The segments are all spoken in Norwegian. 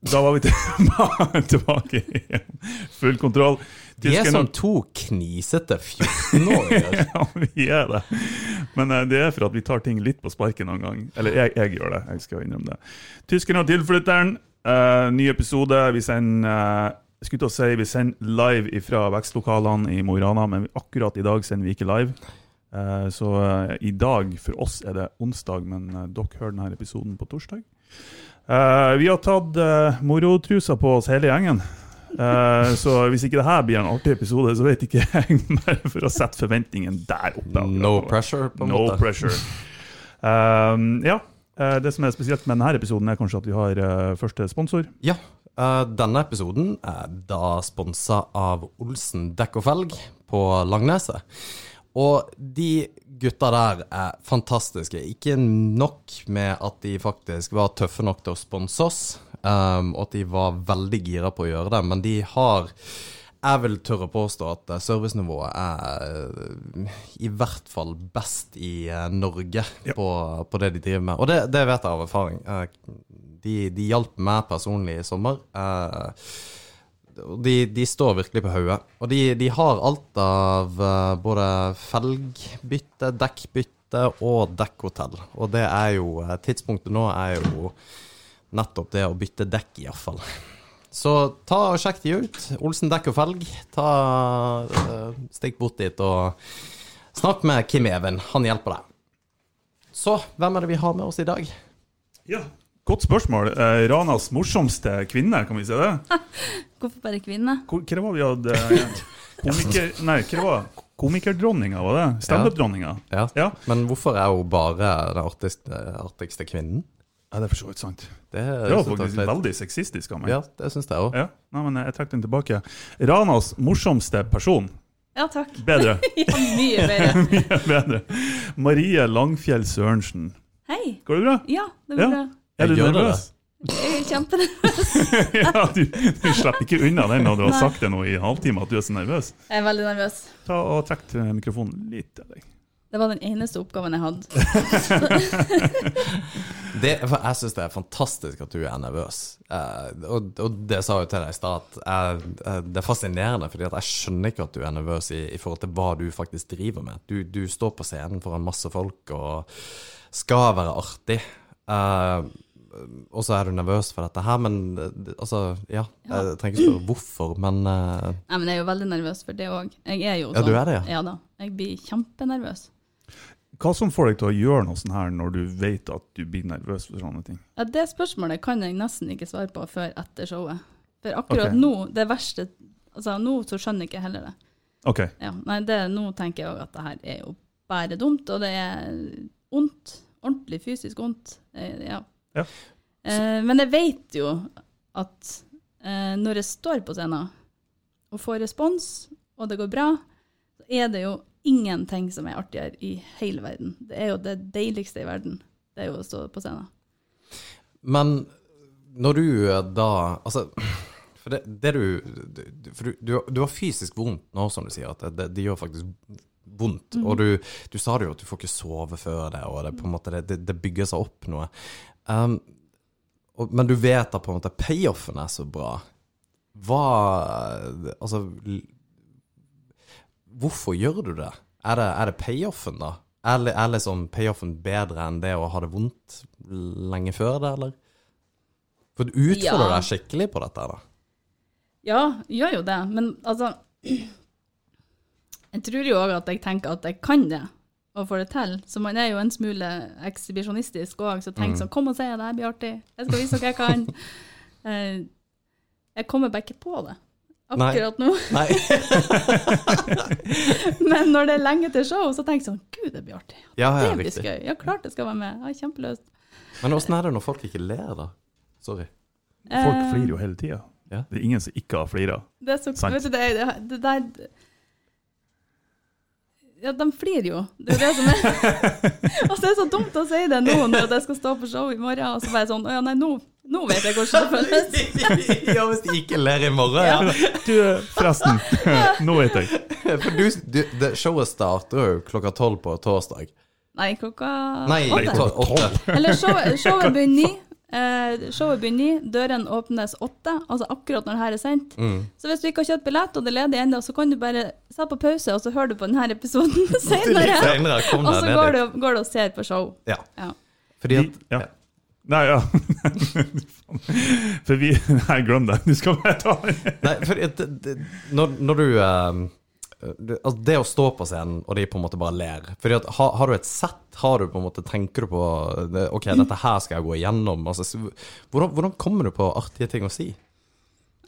Da var vi tilbake, tilbake igjen. Full kontroll. Vi er Tyskerne- som to knisete 14-åringer. ja, vi er det. Men eh, det er for at vi tar ting litt på sparket noen gang. Eller jeg, jeg gjør det, jeg skal innrømme det. Tyskerne og tilflytteren, uh, ny episode. Vi sender uh, skulle til å si vi sender live fra vekstlokalene i Mo i Rana, men akkurat i dag sender vi ikke live. Uh, så i dag for oss er det onsdag, men dere hører denne episoden på torsdag. Eh, vi har tatt uh, morotrusa på oss hele gjengen. Uh, så hvis ikke det her blir en artig episode, så vet ikke jeg. Bare for å sette forventningen der oppe. No pressure, på en No måte. pressure. Uh, ja. eh, Det som er spesielt med denne episoden, er kanskje at vi har eh, første sponsor. Ja, eh, denne episoden er da sponsa av Olsen dekk og felg på Langneset. Og de gutta der er fantastiske. Ikke nok med at de faktisk var tøffe nok til å sponse oss, um, og at de var veldig gira på å gjøre det, men de har jeg vil tørre påstå at eh, servicenivået er eh, i hvert fall best i eh, Norge Ja. på, på det de driver med. Og det, det vet jeg av erfaring. De, de hjalp meg personlig i sommer. De, de står virkelig på hodet. Og de, de har alt av eh, både felgbytte, dekkbytte og dekkhotell. Og det er jo eh, Tidspunktet nå er jo nettopp det å bytte dekk, iallfall. Så ta og sjekk de ut. Olsen dekk og felg. Ta, eh, Stikk bort dit og snakk med Kim Even. Han hjelper deg. Så hvem er det vi har med oss i dag? Ja. Godt spørsmål. Eh, Ranas morsomste kvinne, kan vi si det? Hvorfor bare kvinne? Hvor- Hva var vi hadde eh, Komiker... Nei, hva var det? Komikerdronninga, var det? Standup-dronninga? Ja. Ja. Men hvorfor er hun bare den artigste, artigste kvinnen? ja, det er for så vidt sant. Det, Det var faktisk er veldig sexistisk av meg. Ja, det syns jeg òg. Ja. Nei, men jeg trekker den tilbake. Ranas morsomste person. Ja, takk. Bedre. Ja, mye bedre. Mye bedre. Marie Langfjell Sørensen. Hei. Går det bra? Ja, det går Ja. bra. Er du Gjør det nervøs? Jeg er kjempenervøs. ja, du, du slipper ikke unna den når du har sagt det nå i en halvtime at du er så nervøs. Jeg er veldig nervøs. Ta og Trekk mikrofonen litt til deg. Det var den eneste oppgaven jeg hadde. Det, for jeg syns det er fantastisk at du er nervøs. Eh, og, og det sa jeg jo til deg i stad, eh, det er fascinerende, fordi jeg skjønner ikke at du er nervøs i, i forhold til hva du faktisk driver med. Du, du står på scenen foran masse folk og skal være artig. Eh, og så er du nervøs for dette her, men eh, altså, ja. Jeg trenger ikke spørre hvorfor, men uh... Nei, men jeg er jo veldig nervøs for det òg. Jeg er jo sånn. Ja, sånn. du er det, ja. Ja da. Jeg blir kjempenervøs. Hva som får deg til å gjøre noe sånn her når du vet at du blir nervøs for sånne ting? Ja, det spørsmålet kan jeg nesten ikke svare på før etter showet. For akkurat okay. nå, det verste Altså, nå så skjønner jeg ikke heller det. OK. Ja, nei, det, nå tenker jeg òg at det her er jo bare dumt, og det er ondt. Ordentlig fysisk vondt. Eh, Ja. Ja. Eh, men jeg vet jo at eh, når jeg står på scenen og får respons, og det går bra, så er det jo ingenting som er artigere i hele verden. Det er jo det deiligste i verden. Det er jo å stå på scenen. Men når du eh, da Altså, for det, det du For du, du, du har fysisk vondt nå, som du sier, at det, det, det gjør faktisk vondt. Og du, du sa det jo at du får ikke sove før det, og det, på en måte, det, det, det bygger seg opp noe. Um, og, men du vet at på en måte payoffen er så bra. Hva Altså Hvorfor gjør du det? Er det, er det payoffen, da? Er, er liksom payoffen bedre enn det å ha det vondt lenge før det, eller? For du utfordrer Ja. deg skikkelig på dette, da. Ja, gjør jo det, men altså Jeg tror jo òg at jeg tenker at jeg kan det, og får det til. Så man er jo en smule ekshibisjonistisk òg, så tenk sånn Kom og se, det her blir artig. Jeg skal vise dere jeg kan. Eh, Jeg kommer bare ikke på det akkurat nå. Nei. Men når det er lenge til show, så tenker jeg sånn Gud, det blir artig. Ja, Det ja, blir riktig. skøy. Ja, klart det skal være med. Ja, kjempelyst. Men åssen er det når folk ikke ler, da? Sorry. Folk Eh, flirer jo hele tida. Ja. Det er ingen som ikke har flira. Det er så, Sant. vet du, det, er- det der Ja, de flirer jo. Det er det som er Altså, det er så dumt å si det nå når jeg skal stå på show i morgen, og så bare sånn Å ja, nei, nå, nå vet jeg hvordan det føles. ja, hvis de ikke ler i morgen, ja. Du, forresten. Nå vet jeg. For du, du det, showet starter jo klokka tolv på torsdag. Nei, klokka Nei, åtte. to- åtte. Eller showet, showet begynner ni, Eh, showet begynner ni, dørene åpnes åtte, altså akkurat når det her er sendt. Mm. Så hvis du ikke har kjøpt billett, og det er ledig ennå, så kan du bare sette på pause, og så hører du på denne episoden senere. Senere Og så går du, går du og ser på show. Ja. Ja. Fordi at ja. Nei, ja. For vi Nei, glem det. Du skal bare ta det. Nei, for at når, når du eh, altså det å stå på scenen, og de på en måte bare ler Fordi at har, har du et sett? Har du på en måte, Tenker du på det, Ok, dette her skal jeg gå igjennom. Altså, hvordan, hvordan kommer du på artige ting å si?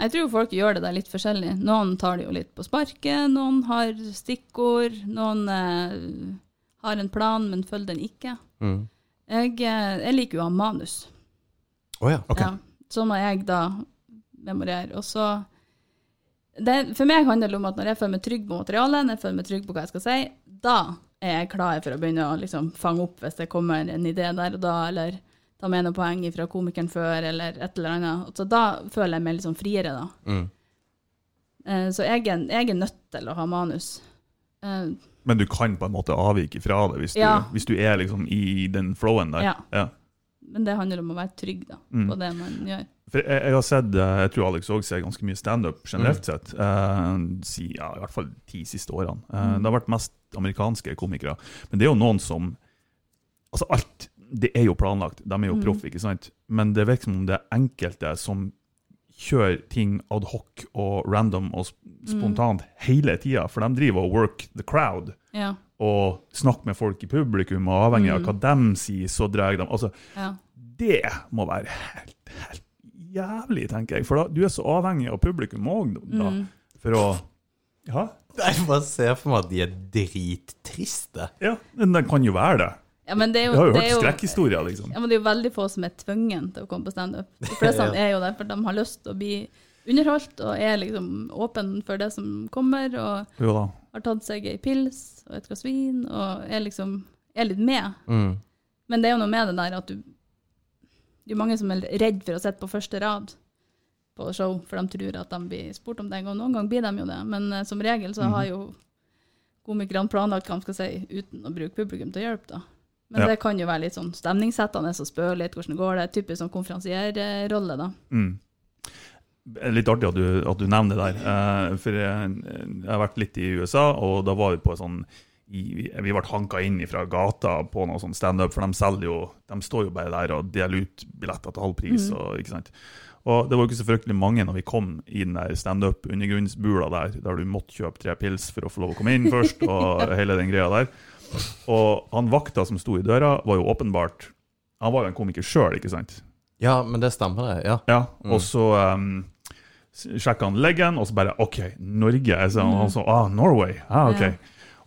Jeg tror folk gjør det der litt forskjellig. Noen tar det jo litt på sparket, noen har stikkord, noen eh, har en plan, men følger den ikke. Mm. Jeg, eh, jeg liker jo å ha manus. Å ja. Ok. Ja, så må jeg da memorere. Og så det, For meg handler det om at når jeg føler meg trygg på materialet, når jeg føler meg trygg på hva jeg skal si, da er jeg klar for å begynne å liksom fange opp hvis det kommer en idé der og da, eller ta med noen poeng fra komikeren før, eller et eller annet. Så da føler jeg meg sånn friere, da. Mm. Eh, Så jeg er, jeg er nødt til å ha manus. Eh, Men du kan på en måte avvike fra det hvis du, hvis du er liksom i den flowen der. Ja. Ja. Men det handler om å være trygg da, Mm. på det man gjør. For jeg, jeg har sett, eh, jeg tror Alex òg ser ganske mye standup generelt Mm. sett. Eh, si, ja, I hvert fall de siste årene. Eh, Mm. Det har vært mest amerikanske komikere. Men det er jo noen som Altså alt det er jo planlagt, de er jo Mm. proff, ikke sant? Men det virker som om det er enkelte som kjører ting ad hoc og random og spontant Mm. hele tida. For de driver og work the crowd Ja, og snakker med folk i publikum, og avhengig av Mm. hva de sier, så drar de Altså, ja. det må være helt, helt jævlig, tenker jeg. For da, du er så avhengig av publikum òg, da. Mm. For å Ja, Jeg bare ser for meg at de er drittriste. ja men de kan jo være det. Ja men det er jo, har jo hørt er skrekkhistorier, liksom. Ja, men det er jo veldig få som er tvungen til å komme på standup. De fleste Ja. er jo der for de har lyst til å bli underholdt og er liksom åpen for det som kommer, og Jo da. har tatt seg ei pils og et glass vin og er liksom er litt med. Mm. Men det er jo noe med det der at du Det er mange som er redd for å sitte på første rad på show, for de tror at de blir spurt om det. Og noen ganger blir de jo det, men uh, som regel så har jo komikerne planlagt hva de skal si, uten å bruke publikum til å hjelpe, da. Men Ja. det kan jo være litt sånn stemningssettende og spørre litt hvordan går det. Typisk sånn konferansierrolle, da. Mm. Er Litt artig at du, at du nevner det der. Eh, for jeg, jeg har vært litt i USA, og da var vi på sånn i, Vi ble hanka inn fra gata på noe sånn standup, for de selger jo De står jo bare der og deler ut billetter til halv pris. Mm. Og, ikke sant? og det var jo ikke så fryktelig mange når vi kom i den der standup-undergrunnsbula der, der du måtte kjøpe tre pils for å få lov å komme inn først, og hele den greia der. Og han vakta som sto i døra, var jo åpenbart Han var jo en komiker sjøl, ikke sant? Ja, men det stemmer, det. Ja. Ja, Mm. og så um, sjekka han leggen, og så bare OK, Norge. Så han, han så, ah, Norway. Ah, ok. Ja.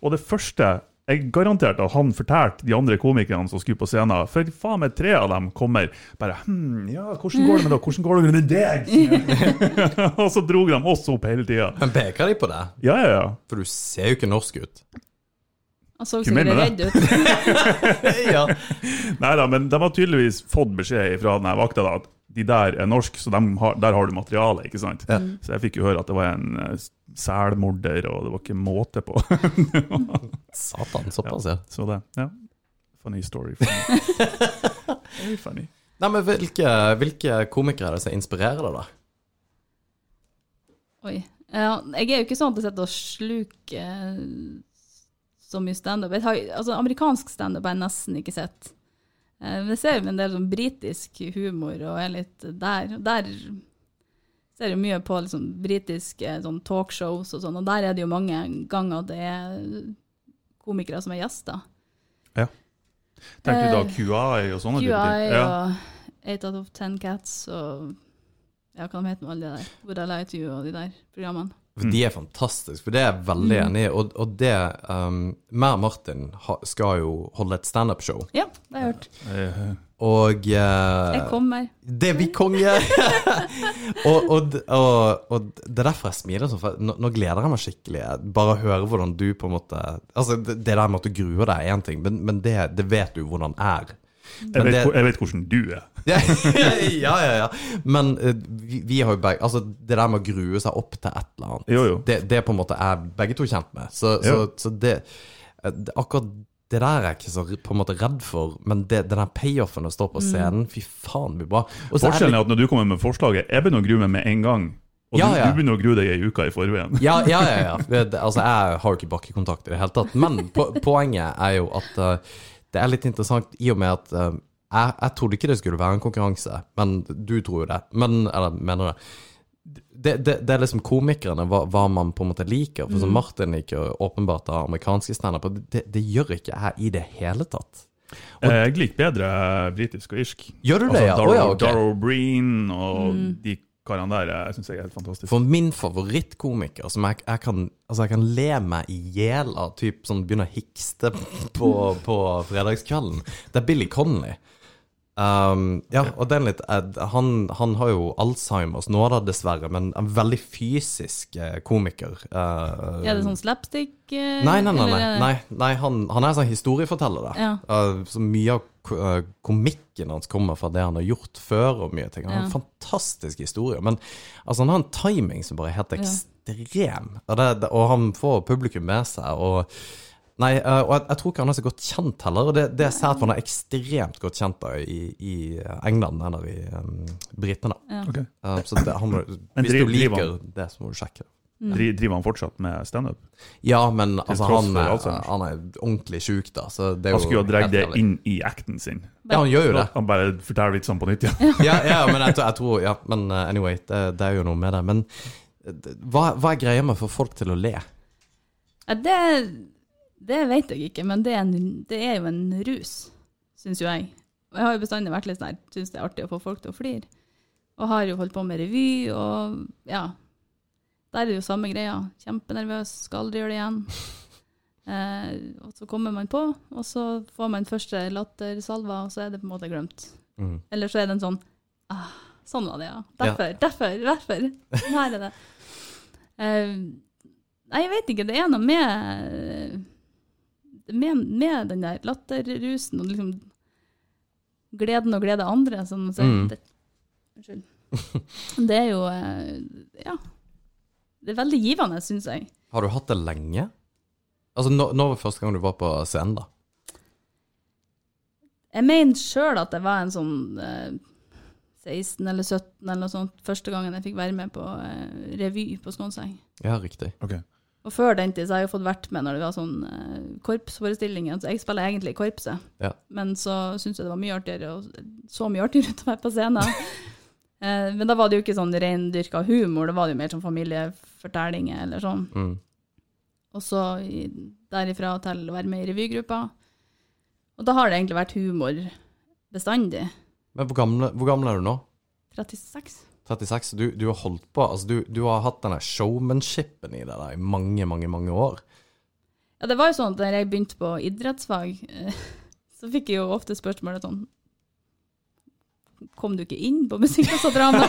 Og det første Jeg garanterte at han fortalte de andre komikerne som skulle på scenen, for faen meg tre av dem kommer bare hm, ja, hvordan går det med deg? Hvordan går det med deg? og så drog de oss opp hele tida. Men peker de på deg? Ja, ja, ja. For du ser jo ikke norsk ut. Han så sikkert redd ut. ja. Nei da, men de har tydeligvis fått beskjed fra denne vakta da, at de der er norsk, så de har, der har du materiale, ikke sant? Ja. Så jeg fikk jo høre at det var en uh, selmorder, og det var ikke måte på. Satan, såpass, ja. Så det, ja. Funny story. Funny. Funny. Nei, men hvilke, hvilke komikere er det som inspirerer deg, da? Oi. Ja, jeg er jo ikke sånn at jeg sitter og sluker eh, så mye standup. Altså, amerikansk standup har jeg nesten ikke sett. Eh, Men jeg ser jo en del sånn britisk humor og er litt der. Der ser jeg mye på liksom britiske sånn talkshows og sånn, og der er det jo mange ganger det er komikere som er gjester. Tenker du da Eh, QI og sånne typer QI ting? Ja. og Eight Out of Ten Cats og ja, hva de heter alle de der? Would I Lie To You og de der programmene. For De er fantastiske, for det er jeg veldig Mm. enig i. Og, og det um, og Martin ha, skal jo holde et standup-show, Ja, det har jeg hørt. Eh, og uh, Jeg kommer. Det blir vi konge! og, og, og, og det er derfor jeg smiler sånn, for nå, nå gleder jeg meg skikkelig. Bare høre hvordan du på en måte Altså, det, det der med at du gruer deg, er én ting, men, men det, det vet du hvordan er. Jeg, vet, det- hvor- jeg vet hvordan du er. ja, ja, ja. Men eh, vi, vi har jo begge Altså, det der med å grue seg opp til et eller annet, Jo, jo. Det, det på en måte er begge to kjent med. Så, så, så det, eh, det Akkurat det der er jeg ikke så på en måte redd for, men det, den der payoffen å stå på scenen, fy faen, blir bra. Og så er det Forskjellen er at når du kommer med forslaget, jeg begynner å grue meg med en gang. Og Ja, du, ja. du begynner å grue deg ei uke i forveien. Ja, ja, ja. ja. Det- Altså, jeg har jo ikke bakkekontakt i det hele tatt. Men po poenget er jo at eh, det er litt interessant i og med at eh, jeg, jeg trodde ikke det skulle være en konkurranse, men du tror jo det. Men, eller mener det. Det, det, det er liksom komikerne, hva, hva man på en måte liker. For som Martin liker åpenbart av amerikanske standup, og det, det gjør ikke jeg i det hele tatt. Og- Eh, Jeg liker bedre britisk og irsk. Gjør du det, ja? Darrow, oh, ja, okay. Darrow Breen og de karene der jeg syns jeg er helt fantastisk. For min favorittkomiker, som jeg, jeg, kan, altså jeg kan le meg i hjel av, sånn begynner å hikste på, på fredagskvelden, det er Billy Connolly. Um, ja, og den litt eh, han, han har jo Alzheimers nå da, dessverre, men en veldig fysisk eh, komiker. Uh, Er det sånn slapstick? eh, Nei, nei, nei. nei, nei, nei han, han er sånn historieforteller. Da. Ja. Uh, så mye av komikken hans kommer fra det han har gjort før. Og mye ting Han har en fantastisk historie. Men altså, han har en timing som bare er helt Ja. ekstrem. Og, det, det, og han får publikum med seg. Og Nei, eh, og jeg, jeg tror ikke han er så godt kjent heller. Det, det ser jeg at han er ekstremt godt kjent da, i, i England, eller i um, Britene. Ja. Okay. Uh, så det, han, må- hvis driv- du driver liker det, så må du sjekke. Mm. Driver han fortsatt med standup? Ja, men altså, han, er- han er ordentlig sjuk, da. Så det er Han skulle jo ha dratt det inn i acten sin. Ja, han gjør jo det. Han bare forteller litt sånn på nytt igjen. ja, ja, men jeg, jeg tror Ja, men anyway, det, det er jo noe med det. Men det- hva, hva er greia med å få folk til å le? Ja, det, det vet jeg ikke, men det er, en, det er jo en rus, syns jo jeg. Og jeg har jo bestandig vært litt sånn her, syns det er artig å få folk til å flire. Og har jo holdt på med revy, og ja. Der er det jo samme greia. Kjempenervøs, skal aldri gjøre det igjen. Eh, og så kommer man på, og så får man første lattersalva, og så er det på en måte glemt. Mm. Eller så er det en sånn ah, Sånn var det, ja. Derfor, derfor, derfor. Her er det. Eh, jeg vet ikke. Det er noe med med, med den der latterrusen og liksom gleden å glede andre. Sånn, så, Mm. det, unnskyld. Det er jo eh, Ja. Det er veldig givende, syns jeg. Har du hatt det lenge? Altså, når, når var første gang du var på scenen, da? Jeg mener sjøl at det var en sånn eh, 16 eller 17 eller noe sånt første gangen jeg fikk være med på eh, revy på Skånseng. Ja, riktig. Ok. Og før den tid så har jeg jo fått vært med når det var sånn eh, korpsforestillinger. Så jeg spiller egentlig i korpset. Ja. Men så syntes jeg det var mye artigere, og så mye artigere ut å være på scenen. eh, men da var det jo ikke sånn reindyrka humor, det var jo mer sånn familiefortellinger eller sånn. Mm. Og så i, derifra til å være med i revygruppa. Og da har det egentlig vært humor bestandig. Men hvor gammel, hvor gammel er du nå? 36. 36? Du, du har holdt på Altså, du, du har hatt denne showmanshipen i deg da, i mange, mange, mange år. Ja, det var jo sånn at da jeg begynte på idrettsfag, eh, så fikk jeg jo ofte spørsmålet sånn Kom du ikke inn på musikkklasse og drama?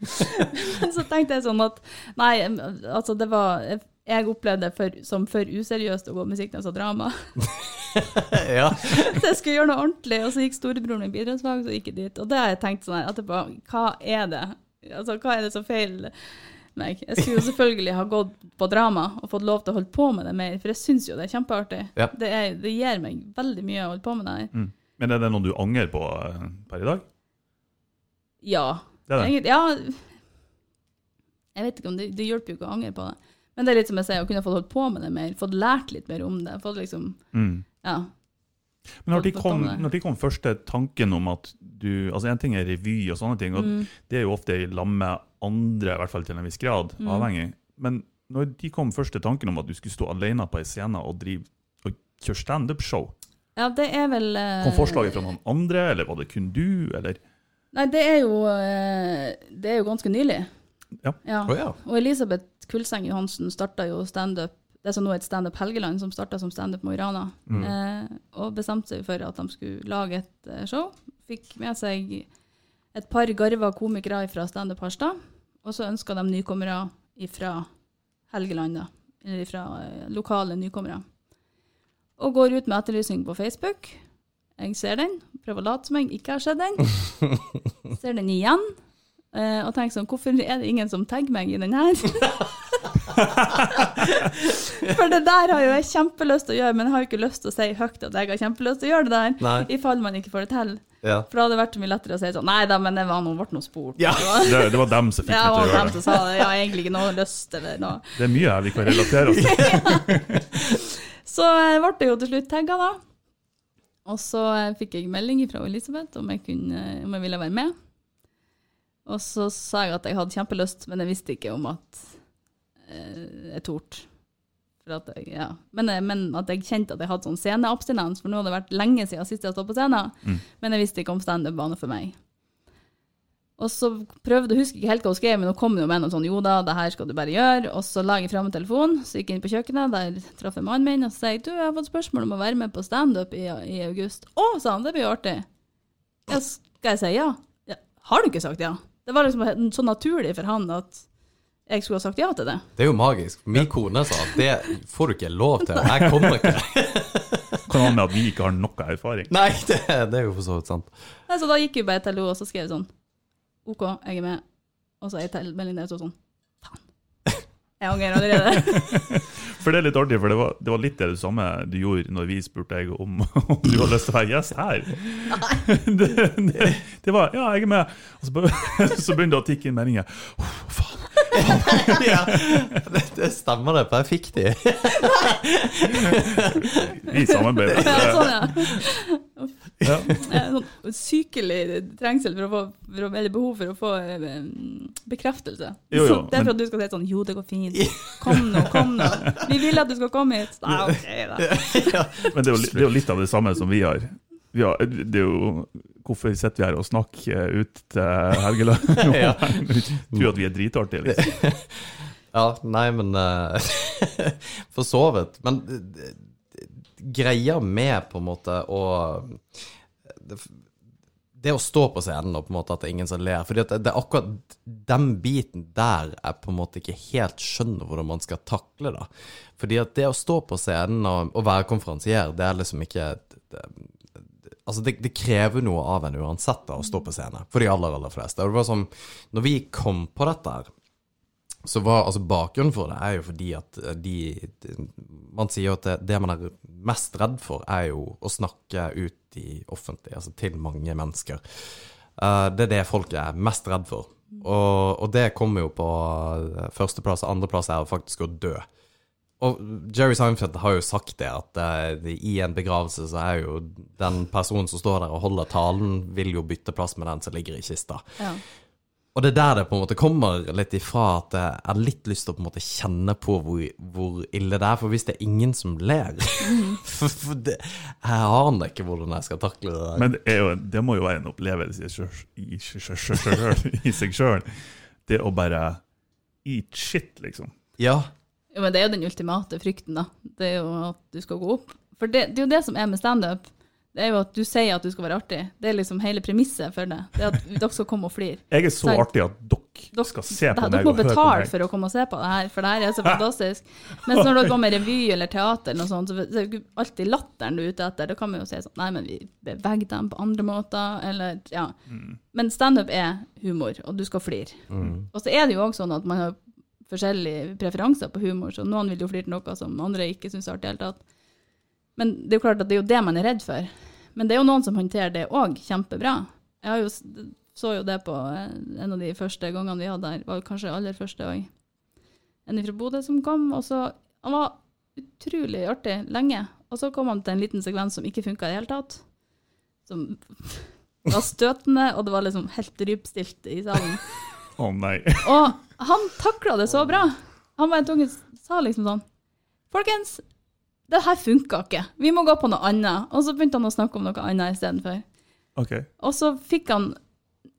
Men så tenkte jeg sånn at Nei, altså det var Jeg opplevde det for, som for useriøst å gå musikkklasse og drama. ja. Så jeg skulle gjøre noe ordentlig, og så gikk storebroren min bidragsfag, så gikk jeg dit. Og det har jeg tenkt sånn her etterpå, hva er det? Altså, hva er det som feiler meg? Jeg skulle jo selvfølgelig ha gått på drama og fått lov til å holde på med det mer, for jeg syns jo det er kjempeartig. Ja. Det, er, det gir meg veldig mye å holde på med det her. Mm. Men er det noe du angrer på eh, per i dag? Ja. Det er det. Jeg, ja. Jeg vet ikke om det, det hjelper jo ikke å angre på det. Men det er litt som jeg sier, å kunne fått holdt på med det mer, fått lært litt mer om det. Fått liksom, Mm. ja. Men når de, kom, det. når de kom første tanken om at du Altså, en ting er revy og sånne ting, og Mm. det er jo ofte i lag med andre, i hvert fall til en viss grad, Mm. avhengig. Men når de kom første tanken om at du skulle stå alene på ei scene og drive og kjøre standup-show, ja, det er vel eh, kom forslaget fra noen andre, eller var det kun du, eller? Nei, det er jo, eh, det er jo ganske nylig. Ja. Å ja. Og Elisabeth Kulseng Johansen starta jo standup det som nå er et Standup Helgeland, som starta som Standup Mo i Rana. Mm. Eh, og bestemte seg for at de skulle lage et eh, show. Fikk med seg et par garva komikere fra Standup Harstad. Og så ønska de nykommere fra Helgeland, da. Eller fra eh, lokale nykommere. Og går ut med etterlysning på Facebook. Jeg ser den, prøver å late som jeg ikke har sett den. Ser den igjen. Eh, og tenker sånn, hvorfor er det ingen som tagger meg i den her? For det der har jo jeg kjempelyst til å gjøre, men jeg har jo ikke lyst til å si høyt at jeg har kjempelyst til å gjøre det der, Nei. i fall man ikke får det til. Ja. For da hadde det vært så mye lettere å si sånn Nei da, men det var noe, ble noe spurt. Ja. Det var- Det, var dem som fikk Ja, meg til å gjøre dem det. som sa det. Jeg har egentlig ikke noe lyst eller noe. Det er mye her vi kan relatere oss til. Så eh, ble det jo til slutt tagga, da. Og så eh, fikk jeg melding fra Elisabeth om jeg, kunne, om jeg ville være med. Og så sa jeg at jeg hadde kjempelyst, men jeg visste ikke om at eh, jeg torde. Ja. men, eh, men at jeg kjente at jeg hadde sånn sceneabstinens, for nå hadde det vært lenge siden sist jeg sto på scenen. Mm. Men jeg visste ikke om standup var noe for meg. Og så prøvde jeg, husker ikke helt hva hun skrev, men hun kom jo med noe sånn jo da, det her skal du bare gjøre. Og så la jeg frem en telefon, så gikk jeg inn på kjøkkenet, der traff jeg mannen min, og så sa jeg du, jeg har fått spørsmål om å være med på standup i, i august. Å, sa han, det blir jo artig. Ja, skal jeg si ja? ja? Har du ikke sagt ja? Det var liksom så naturlig for han at jeg skulle ha sagt ja til det. Det er jo magisk. Min kone sa at det får du ikke lov til. Jeg kommer ikke. Kan med at vi ikke har noe erfaring. Nei, det, det er jo for så vidt sant. Nei, så da gikk vi bare til henne, og så skrev sånn OK, jeg er med. Og så ei til melding der, og sånn Faen. Jeg angrer allerede. For det er litt artig, for det var, det var litt det samme du gjorde når vi spurte deg om, om du hadde lyst til å være gjest her. Det, det, det var Ja, jeg er med. Og så, så begynte det å tikke inn meldinger. «Åh, Faen. Ja, det, det stemmer det, for jeg fikk de. Vi samarbeider. Ja, sånn, ja. Ja. Eh, Sånn sykelig trengsel for å få, for å, eller behov for å få eh, bekreftelse. Jo, jo, Så det er for men- at du skal si sånn Jo, det går fint. Kom nå, kom nå. Vi vil at du skal komme hit. Nei, OK, da. Men det er, jo, det er jo litt av det samme som vi har. Vi har det er jo Hvorfor sitter vi her og snakker ut til Helgeland? Ja. Tror at vi er dritartige, liksom. Ja, nei, men uh, For så vidt. Men eh, greia med på en måte å det, det å stå på scenen og på en måte at det er ingen som ler Fordi at det, er akkurat den biten der jeg på en måte ikke helt skjønner hvordan man skal takle da. Fordi at det å stå på scenen og, og være konferansier, det er liksom ikke det, Altså, det, det krever noe av en uansett da, å stå på scenen, for de aller, aller fleste. Og det var sånn, når vi kom på dette så var altså bakgrunnen for det er jo fordi at eh, de, de Man sier jo at det, det man er mest redd for, er jo å snakke ut i offentlig, altså til mange mennesker. Eh, det er det folk er mest redd for. Og, og det kommer jo på eh, førsteplass. Andreplass er faktisk å dø. Og Jerry Seinfeld har jo sagt det, at uh, i en begravelse så er jo den personen som står der og holder talen, vil jo bytte plass med den som ligger i kista. Ja. Og det er der det på en måte kommer litt ifra at jeg har litt lyst til å på en måte kjenne på hvor, hvor ille det er. For hvis det er ingen som ler for, for det, Jeg aner ikke hvordan jeg skal takle det der. Men det, er jo, det må jo være en opplevelse i, i seg sjøl. Det å bare eat shit, liksom. ja, Jo, men det er jo den ultimate frykten, da. Det er jo at du skal gå opp. For det, det er jo det som er med standup. Det er jo at du sier at du skal være artig. Det er liksom hele premisset for det. Det er at dere skal komme og flire. Jeg er så Sant. artig at dere skal se på meg og høre på meg. Dere må betale for å komme og se på det her, for det her er så fantastisk. Mens når dere går med revy eller teater, eller noe sånt, så er det alltid latteren du er ute etter. Da kan vi jo si sånn Nei, men vi beveger dem på andre måter, eller ja. Men standup er humor, og du skal flire. Og så er det jo òg sånn at man har forskjellige preferanser på humor, så noen vil jo flire til noe som andre ikke syns er artig i det hele tatt. Men det er jo klart at det er jo det man er redd for. Men det er jo noen som håndterer det òg kjempebra. Jeg har jo, så jo det på eh, en av de første gangene vi hadde her, var kanskje aller første òg. En fra Bodø som kom, og så Han var utrolig artig lenge. Og så kom han til en liten sekvens som ikke funka i det hele tatt. Som var støtende, og det var liksom helt rypstilt i salen. Å nei. Og han takla det så bra. Han var en tunge sa liksom sånn Folkens, det her funka ikke. Vi må gå på noe annet. Og så begynte han å snakke om noe annet istedenfor. Okay. Og så fikk han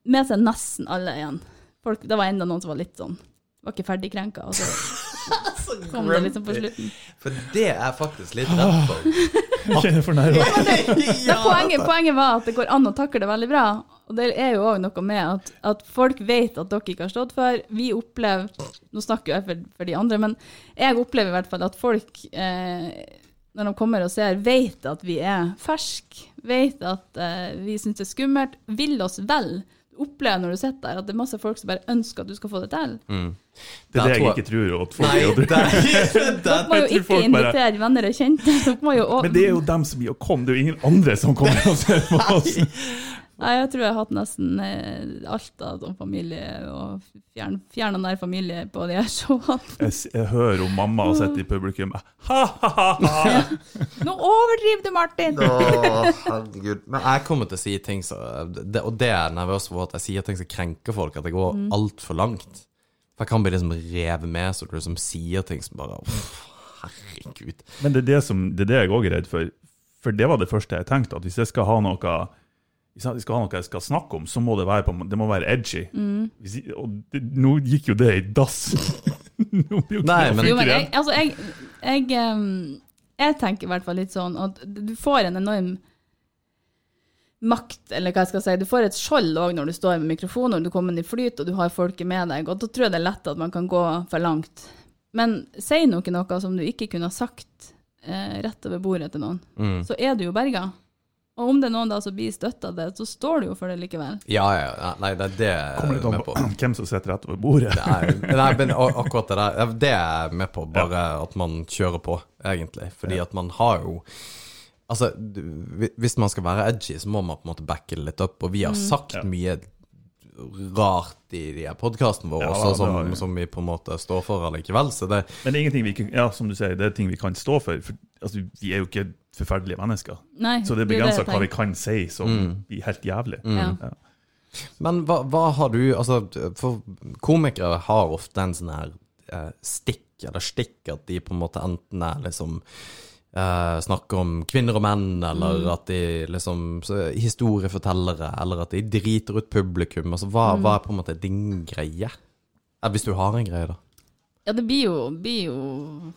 med seg nesten alle igjen. Folk, det var enda noen som var litt sånn Var ikke ferdig krenka. Og så kom det liksom på slutten. For det er faktisk litt rett for. Jeg kjenner fornærma. Ja, poenget, poenget var at det går an å takle det veldig bra. Og det er jo òg noe med at, at folk vet at dere ikke har stått før. Vi opplever Nå snakker jeg for, for de andre, men jeg opplever i hvert fall at folk, eh, når de kommer og ser, vet at vi er ferske. Vet at eh, vi syns det er skummelt. Vil oss vel. Du opplever når du sitter der, at det er masse folk som bare ønsker at du skal få det til. Mm. Det er det jeg ikke tror at folk Nei, gjør. der, Dere må jo ikke invitere bare- venner og kjente. Må jo også- Men det er jo dem som gir å komme, det er jo ingen andre som kommer og ser på oss. Nei, jeg tror jeg har hatt nesten eh, alt av sånn familie og fjern, fjern og nær familie på de her showene. Jeg, jeg hører om mamma og sitter i publikum Ha-ha-ha! Nå overdriver du, Martin! Å, herregud. Men jeg kommer til å si ting så det, Og det er jeg nervøs for, at jeg sier ting som krenker folk, at det går Mm. altfor langt. For jeg kan bli liksom revet med, så du liksom sier ting som bare uff, Herregud. Men det er det, som, det er det jeg òg er redd for. For det var det første jeg tenkte, at hvis jeg skal ha noe hvis jeg skal ha noe jeg skal snakke om, så må det være, på, det må være edgy. Mm. Hvis, og det, nå gikk jo det i dass. nå blir jo Nei, men- Jo, men jeg, altså, jeg, jeg, jeg tenker i hvert fall litt sånn at du får en enorm makt, eller hva jeg skal si. Du får et skjold òg når du står med mikrofon, og du kommer inn i flyt, og du har folket med deg. Og da tror jeg det er lett at man kan gå for langt. Men si noe noe som du ikke kunne ha sagt eh, rett over bordet til noen, Mm. så er du jo berga. Og om det er noen da som blir støtta av det, så står du jo for det likevel. Ja, ja, ja. Nei, det er det Kommer er litt an på hvem som sitter rett over bordet. Nei, nei, men akkurat det der Det er jeg med på, bare at man kjører på, egentlig. Fordi at man har jo Altså, hvis man skal være edgy, så må man på en måte backe det litt opp. Og vi har sagt Ja. mye rart i de her podkastene våre Ja, også, som, har som, vi. som vi på en måte står for allikevel. Så det Men det er ingenting vi ikke, ja, som du sier, det er ting vi kan stå for. for altså, vi er jo ikke forferdelige mennesker. Nei, Så det er begrensa hva vi kan si som Mm. blir helt jævlig. Mm. Ja. Men hva, hva har du Altså, for komikere har ofte en sånn her eh, stikk, eller stikk, at de på en måte enten er liksom eh, snakker om kvinner og menn, eller at de liksom så, Historiefortellere, eller at de driter ut publikum. Altså, hva, hva er på en måte din greie? Eh, hvis du har en greie, da. Ja, det blir jo, blir jo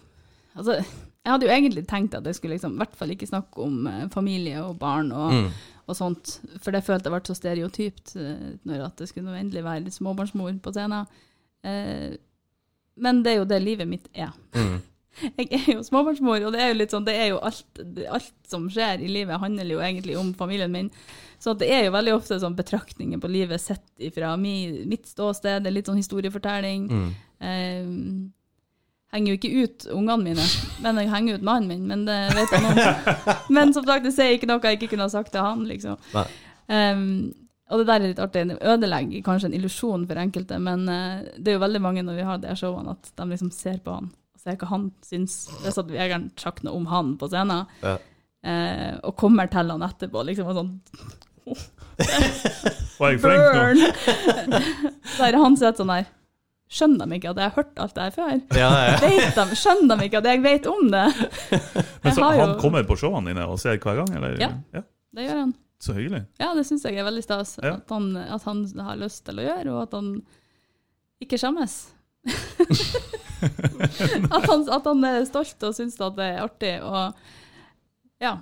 Altså, jeg hadde jo egentlig tenkt at jeg skulle liksom, i hvert fall ikke snakke om eh, familie og barn og, Mm. og sånt, for det følte jeg ble så stereotypt eh, når at det skulle endelig være småbarnsmor på scenen. Eh, men det er jo det livet mitt er. Mm. Jeg er jo småbarnsmor, og det er jo litt sånn, det er jo alt, alt som skjer i livet handler jo egentlig om familien min. Så det er jo veldig ofte sånn betraktninger på livet sett fra mi, mitt ståsted, det er litt sånn historiefortelling. Mm. Eh, henger jo ikke ut ungene mine, men jeg henger ut mannen min, men det vet jeg nå. Men som sagt, det sier ikke noe jeg ikke kunne ha sagt til han, liksom. Um, og det der er litt artig. Det ødelegger kanskje en illusjon for enkelte, men uh, det er jo veldig mange når vi har de showene, at de liksom ser på han og ser hva han syns. Hvis at vi har sagt noe om han på scenen, Ja. uh, og kommer til han etterpå, liksom og sånn Var jeg flink nå? Der han sitter sånn der. Skjønner de ikke at jeg har hørt alt det her før? Ja, ja. De, skjønner de ikke at jeg vet om det? Men så Han jo- kommer på showene dine og ser hver gang? Eller? Ja. Det gjør han. Så hyggelig. Ja, det syns jeg er veldig stas. Ja. At, han, at han har lyst til å gjøre, og at han ikke skjemmes. at, han, at han er stolt og syns at det er artig, og ja,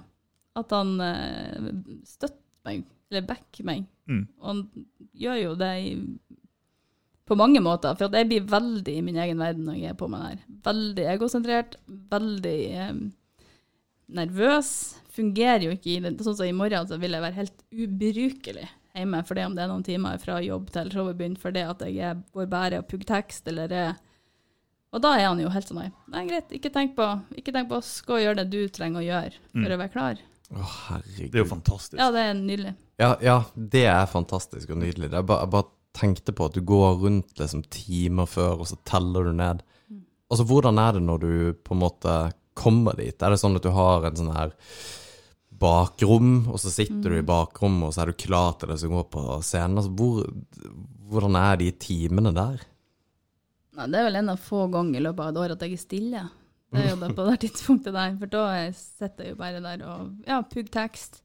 at han eh, støtter meg, eller backer meg. Mm. Og han gjør jo det i, på mange måter, for at jeg blir veldig i min egen verden når jeg er på med det her. Veldig egosentrert, veldig eh, nervøs. Fungerer jo ikke i det. Sånn som i morgen så vil jeg være helt ubrukelig hjemme for det om det er noen timer fra jobb til showet begynner, for det at jeg er, går bare og pugger tekst, eller er Og da er han jo helt sånn nei, nei greit, ikke tenk på ikke tenk på oss, gå og gjør det du trenger å gjøre for Mm. å være klar. Å, herregud. Det er jo fantastisk. Ja, det er nydelig. Ja, ja, det er fantastisk og nydelig. Det er bare, jeg bare tenkte på at du går rundt liksom timer før, og så teller du ned. Altså, hvordan er det når du på en måte kommer dit? Er det sånn at du har en sånn her bakrom, og så sitter du i bakrommet, og så er du klar til det som går på scenen? Altså, hvor, hvordan er de timene der? Nei, det er vel en av få ganger i løpet av et år at jeg er stille. Det er jo det på det tidspunktet der, for da sitter jeg jo bare der og ja, pugg tekst,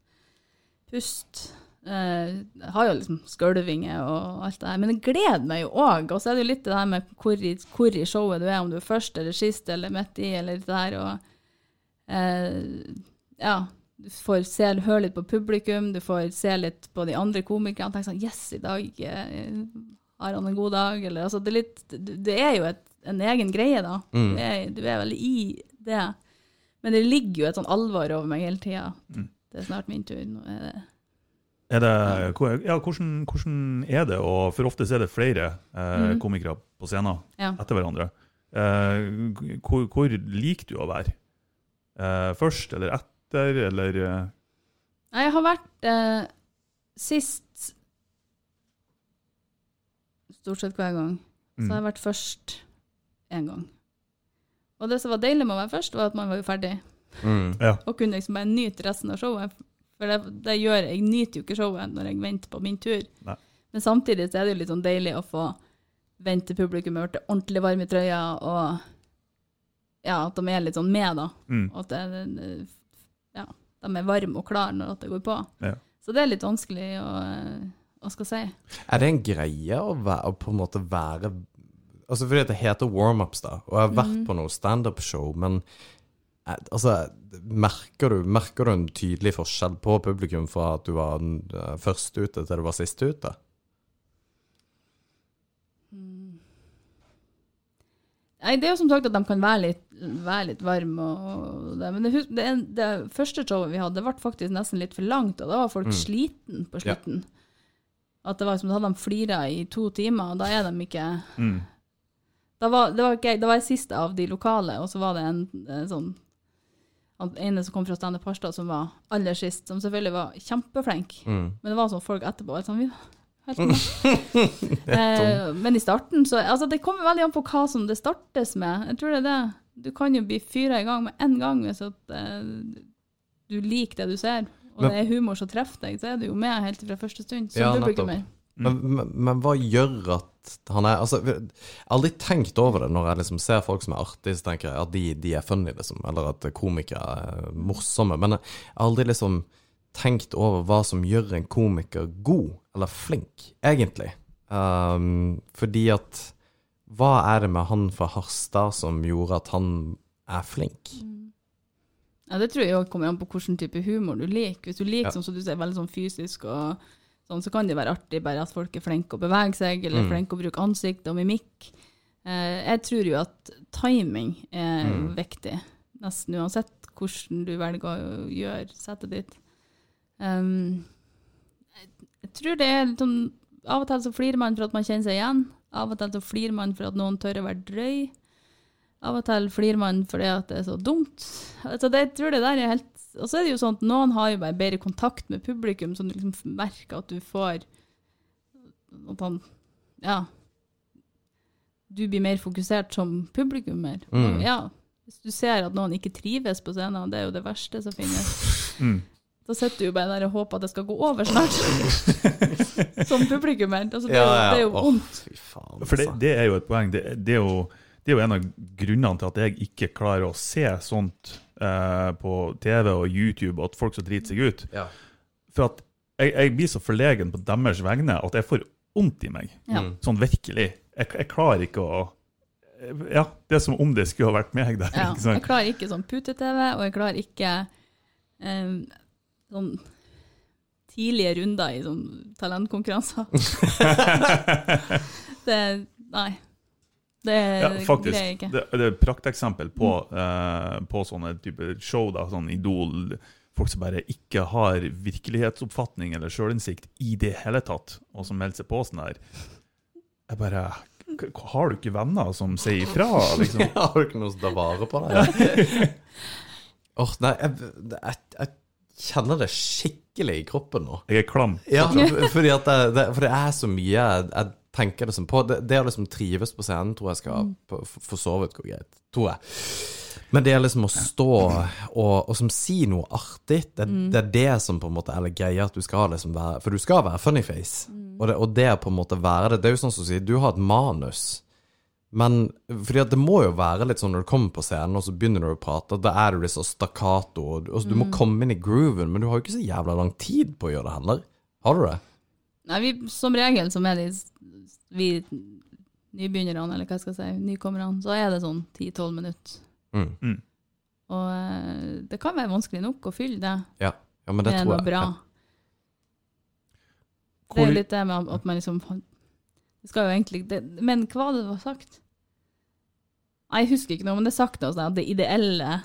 pust. Jeg har jo liksom skølvinger og alt det her, men det gleder meg jo òg. Og så er det jo litt det her med hvor i, hvor i showet du er, om du er først eller sist eller midt i, eller det her, og uh, ja. Du får se, høre litt på publikum, du får se litt på de andre komikerne. Tenke sånn Yes, i dag eh, har han en god dag? Eller altså, det er litt Det det er jo et, en egen greie, da. Mm. Du, er, du er veldig i det. Men det ligger jo et sånn alvor over meg hele tida. Mm. Det er snart min tur. Nå er det Er det, ja, hvordan, hvordan er det, og for ofte er det flere eh, Mhm. komikere på scenen Ja. etter hverandre. Eh, hvor, hvor liker du å være? Eh, først eller etter, eller eh, Nei, Jeg har vært eh, sist stort sett hver gang. Så mm. har jeg vært først én gang. Og det som var deilig med å være først, var at man var jo ferdig. Mm. Ja. Og kunne liksom bare nyte resten av showet. For det, det gjør jeg. Jeg nyter jo ikke showet når jeg venter på min tur. Nei. Men samtidig så er det jo litt sånn deilig å få vente til publikum har blitt ordentlig varm i trøya, og ja, at de er litt sånn med, da. Mm. Og at det, ja, de er varme og klare når det går på. Ja. Så det er litt vanskelig å, å skal si. Er det en greie å, være, å på en måte være Altså fordi det heter warm-ups, da, og jeg har vært mm. på noe standup-show, men altså merker du, merker du en tydelig forskjell på publikum fra at du var eh, først ute til du var sist ute? Nei, det er jo som sagt at de kan være litt, være litt varme. Men det, det, det første showet vi hadde, det ble faktisk nesten litt for langt, og da var folk Mm. sliten på Ja. At det var som da hadde de flira i to timer, og da er de ikke Mm. Da var, det var, ikke, da var jeg siste av de lokale, og så var det en, en sånn han ene som kom fra Steinar Parstad, som var aller sist, som selvfølgelig var kjempeflink. Mm. Men det var sånn folk etterpå sånn, vi helt eh, Men i starten så Altså, det kommer veldig an på hva som det startes med. Jeg tror det er det. Du kan jo bli fyra i gang med en gang hvis at eh, du liker det du ser. Og Men- det er humor som treffer deg, så er du jo med helt fra første stund. Som Ja, publikummer. Men, men, men hva gjør at han er Altså, jeg har aldri tenkt over det når jeg liksom ser folk som er artige, så tenker jeg at de, de er funny, liksom, eller at komikere er morsomme. Men jeg har aldri liksom tenkt over hva som gjør en komiker god, eller flink, egentlig. Um, fordi at Hva er det med han fra Harstad som gjorde at han er flink? Ja, Det tror jeg òg kommer an på hvilken type humor du liker. Hvis du liker Ja. sånn som du ser, veldig sånn fysisk, og sånn, så kan det være artig bare at folk er flinke å bevege seg, eller Mm. flinke å bruke ansikt og mimikk. Eh, jeg tror jo at timing er Mm. viktig, nesten uansett hvordan du velger å gjøre settet ditt. Um, jeg, jeg tror det er litt sånn Av og til så flirer man for at man kjenner seg igjen. Av og til så flirer man for at noen tør å være drøy. Av og til flirer man fordi at det er så dumt. Altså det, jeg tror det der er helt Og så er det jo sånn at noen har jo bare bedre kontakt med publikum, så du liksom merker at du får At han Ja. Du blir mer fokusert som publikummer. Mm. Ja. Hvis du ser at noen ikke trives på scenen, det er jo det verste som finnes. Mm. Da sitter du jo bare der og håper at det skal gå over snart. som publikummer. Altså, det, er jo, det er jo Åh, vondt. fy faen, For det, altså. det er jo et poeng. Det, det, er jo, det er jo en av grunnene til at jeg ikke klarer å se sånt eh, på TV og YouTube, at folk så driter seg ut. Ja. For at jeg, jeg blir så forlegen på deres vegne at jeg får vondt i meg. Ja. Mm. Sånn virkelig. Jeg, jeg klarer ikke å Ja, det er som om det skulle ha vært meg der. Ja, ikke sant? jeg klarer ikke sånn pute-TV, og jeg klarer ikke eh, sånn tidlige runder i sånn talentkonkurranser. det Nei. Det Ja, faktisk. greier jeg ikke. Det, det er et prakteksempel på, eh, på sånne type show, da, sånn Idol. Folk som bare ikke har virkelighetsoppfatning eller sjølinnsikt i det hele tatt, og som melder seg på sånn her. Jeg bare k- Har du ikke venner som sier ifra, liksom? Har du ikke noe som tar vare på deg? Åh, nei, jeg, jeg, jeg kjenner det skikkelig i kroppen nå. Jeg er klam. Ja, for- fordi at det, det, for det er så mye jeg, jeg tenker liksom på. Det, det å liksom trives på scenen tror jeg skal for, for så vidt gå greit. Tror jeg. Men det er liksom å stå og, og som si noe artig, det, det er det som på en måte er greia at du skal liksom være For du skal være funnyface. Og, det, og det på en måte være det Det er jo sånn som å si, du har et manus. Men fordi at det må jo være litt sånn når du kommer på scenen, og så begynner du å prate, da er du litt så stakkato. Og, og du må komme inn i grooven, men du har jo ikke så jævla lang tid på å gjøre det heller. Har du det? Nei, vi, som regel så er de vi nybegynnerne, eller hva jeg skal si, nykommerne, så er det sånn 10-12 minutter. Mm. Og eh, det kan være vanskelig nok å fylle det Ja. ja, men det med tror noe jeg. bra. Det er jo litt det med at man liksom Det skal jo egentlig det, Men hva var det var sagt? Jeg husker ikke noe, men det er sagt sånn at det ideelle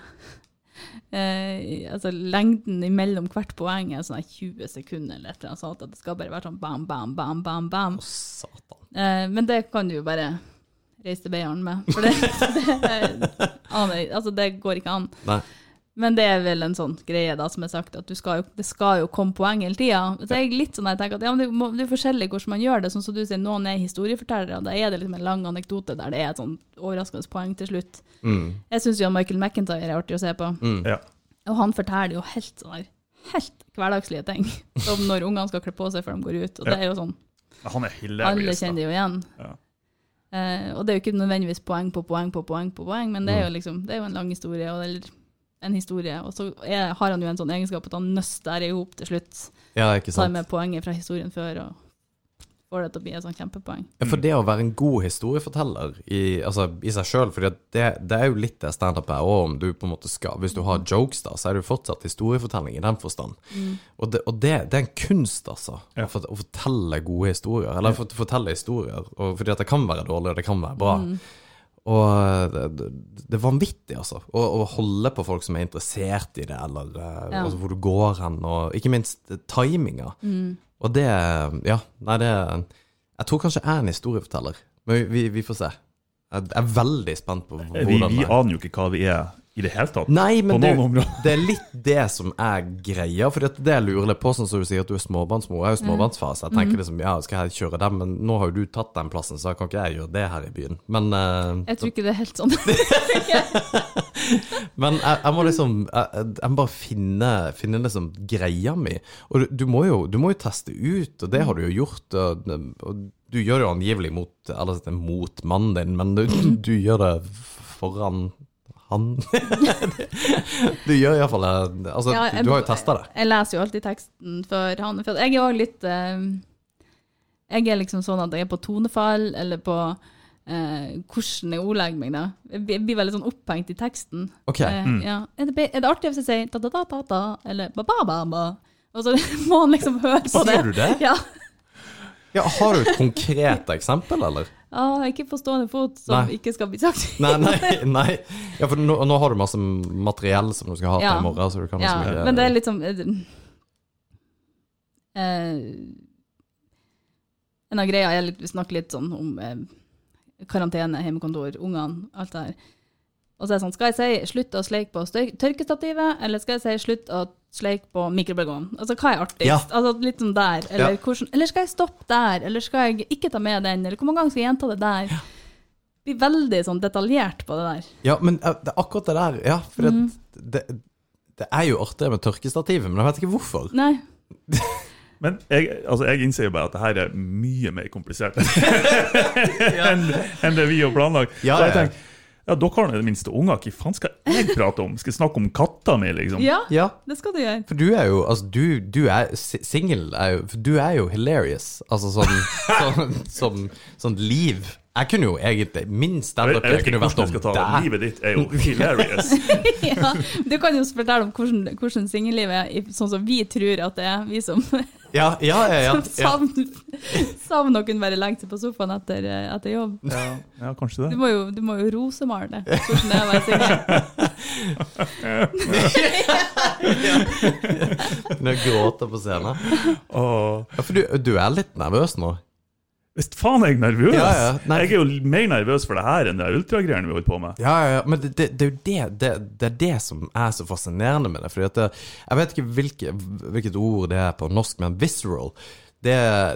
eh, altså lengden imellom hvert poeng er sånn 20 sekunder eller et eller annet sånt. At det skal bare være sånn bam, bam, bam, bam, bam. Å, satan. Eh, men det kan du jo bare reise til Beiarn med. For det, det, aner- altså det går ikke an. Nei. Men det er vel en sånn greie da, som er sagt, at du skal jo, det skal jo komme poeng hele tida. Så jeg er litt sånn, jeg tenker at ja, men det, må, det er forskjellig hvordan man gjør det. Sånn som du sier, noen er historiefortellere, og da er det liksom en lang anekdote der det er et sånn overraskende poeng til slutt. Mm. Jeg syns jo Michael McIntyre er artig å se på. Mm. Ja. Og han forteller jo helt sånn her, helt hverdagslige ting. Som når ungene skal kle på seg før de går ut. Og det er jo sånn, Han er alle kjenner det jo igjen. Ja. Eh, og det er jo ikke nødvendigvis poeng på poeng på poeng på poeng, men det er jo liksom, det er jo en lang historie, og, eller en historie. Og så er, har han jo en sånn egenskap at han nøster i hop til slutt. Ja, ikke sant. Tar med poenget fra historien før og får det til å bli et sånn kjempepoeng. Ja, For det å være en god historieforteller i, altså, i seg sjøl, for det, det er jo litt det standup er òg, om du på en måte skal Hvis du har jokes, da, så er det jo fortsatt historiefortelling i den forstand. Og, det, og det, det er en kunst, altså. Ja. Å, å fortelle gode historier. Eller for, fortelle historier. Og, fordi at det kan være dårlig, og det kan være bra. Og det, det, det er vanvittig, altså. Å, å holde på folk som er interessert i det, eller eh, Ja. altså, hvor du går hen, og ikke minst timinga. Mm. Og det Ja, nei, det Jeg tror kanskje jeg er en historieforteller, men vi, vi, vi får se. Jeg er veldig spent på Vi, hvordan vi det er. aner jo ikke hva vi er i det hele tatt. Nei, på men noen det, det er litt det som er greia. For det jeg lurer litt på, sånn som du sier at du er småbarnsmor. Jeg er jo småbarnsfase. jeg tenker liksom ja, skal jeg kjøre den? Men nå har jo du tatt den plassen, så kan ikke jeg gjøre det her i byen. Men, uh, Jeg tror ikke det er helt sånn. men jeg, jeg må liksom Jeg, jeg må bare finne, finne liksom greia mi. Og du, du, må jo, du må jo teste ut, og det har du jo gjort. Og, og du gjør det jo angivelig mot, eller mot mannen din, men du, du gjør det foran han. du gjør iallfall Altså, Ja, jeg- du har jo testa det. Jeg leser jo alltid teksten før han. For jeg er òg litt eh, Jeg er liksom sånn at jeg er på tonefall, eller på eh, hvordan jeg ordlegger meg. da. Jeg blir- veldig sånn opphengt i teksten. Ok. Eh, ja. er, det, er det artig hvis jeg sier da-da-da-da, eller ba-ba-ba-ba? Og så må han liksom høre på det. Sier du det? Ja. Ja, har du et konkret eksempel, eller? Ah, ikke på stående fot, som Nei. ikke skal bli sagt. Nei, nei. nei. Ja, for nå, nå har du masse materiell som du skal ha til Ja. i morgen, så du kan Ja, liksom ikke men det er litt sånn uh, En av greia er vi snakker litt sånn om uh, karantene, hjemmekontor, ungene, alt det her. Og så er det sånn, skal jeg si slutt å sleike på tørkestativet, eller skal jeg si slutt å sleike på mikrobølgeovnen? Altså, hva er artigst? Ja. Altså, litt sånn der. Eller, Ja. hvordan, eller skal jeg stoppe der? Eller skal jeg ikke ta med den? Eller hvor mange ganger skal jeg gjenta det der? Blir veldig sånn detaljert på det der. Ja, men eh, det er akkurat det der. Ja, for Mm. det, det, det er jo artigere med tørkestativet, men jeg vet ikke hvorfor. Nei. Men jeg, altså, jeg innser jo bare at det her er mye mer komplisert enn enn det vi har planlagt. Ja, Så jeg tenker, ja, dere har i det minste unger. Hva faen skal jeg prate om? Skal jeg snakke om katta mi, liksom? Ja, Ja, det skal du gjøre. for du er jo Altså, du, du er si- singel du er jo hilarious. Altså sånn sånn, sånn, sånn liv. Jeg kunne jo egentlig Min standup jeg vet kunne ikke vært hvordan jeg om skal ta det. deg. Livet ditt er jo hilarious. ja, du kan jo fortelle om hvordan, hvordan singellivet er, sånn som vi tror at det er. Vi som, Ja, ja, ja. ja, savner, å kunne bare legge seg på sofaen etter, eh, etter jobb. Ja, ja kanskje Du det. må jo, du må jo rosemale det, hvordan det er å være singel. Når jeg gråter på scenen. Åh. Ja, for du, du er litt nervøs nå. Visst faen er jeg nervøs! Ja, ja. Nei. Jeg er jo mer nervøs for det her enn det ultragreiene vi holder på med. Ja, ja, ja, men det, det, det er jo det, det, det er det som er så fascinerende med det. Fordi at det, jeg vet ikke hvilke, hvilket ord det er på norsk, men visceral. Det,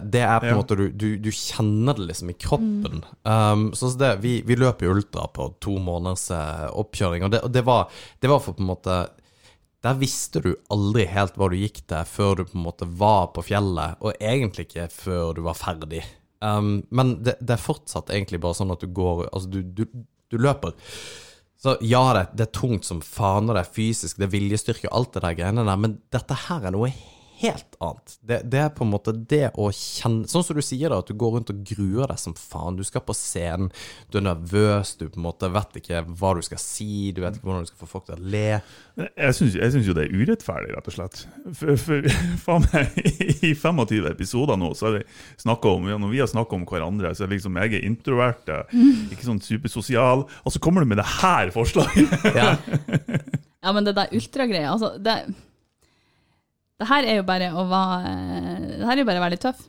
det er på en Ja. måte du, du, du kjenner det liksom i kroppen. Um, så så det, vi, vi løp jo ultra på to måneders eh, oppkjøring, og, det, og det, var, det var for på en måte der visste du aldri helt hva du gikk til før du på en måte var på fjellet, og egentlig ikke før du var ferdig. Um, men det, det er fortsatt egentlig bare sånn at du går Altså, du, du, du løper. Så ja, det, det er tungt som faen, og det er fysisk, det er viljestyrke og alt det der greiene der, men dette her er noe helt annet. Det, det er på en måte det å kjenne Sånn som du sier da, at du går rundt og gruer deg som faen. Du skal på scenen, du er nervøs, du på en måte vet ikke hva du skal si, du vet ikke hvordan du skal få folk til å le. Jeg syns, jo det er urettferdig, rett og slett. For, for faen meg, i 25 episoder nå, så har vi om ja, Når vi har snakka om hverandre, så er liksom jeg er introvert, ikke sånn supersosial, og så kommer du med det her forslaget! Ja. Ja, men det der ultragreia, altså det, det her er jo bare å være Det her er jo bare å være litt tøff.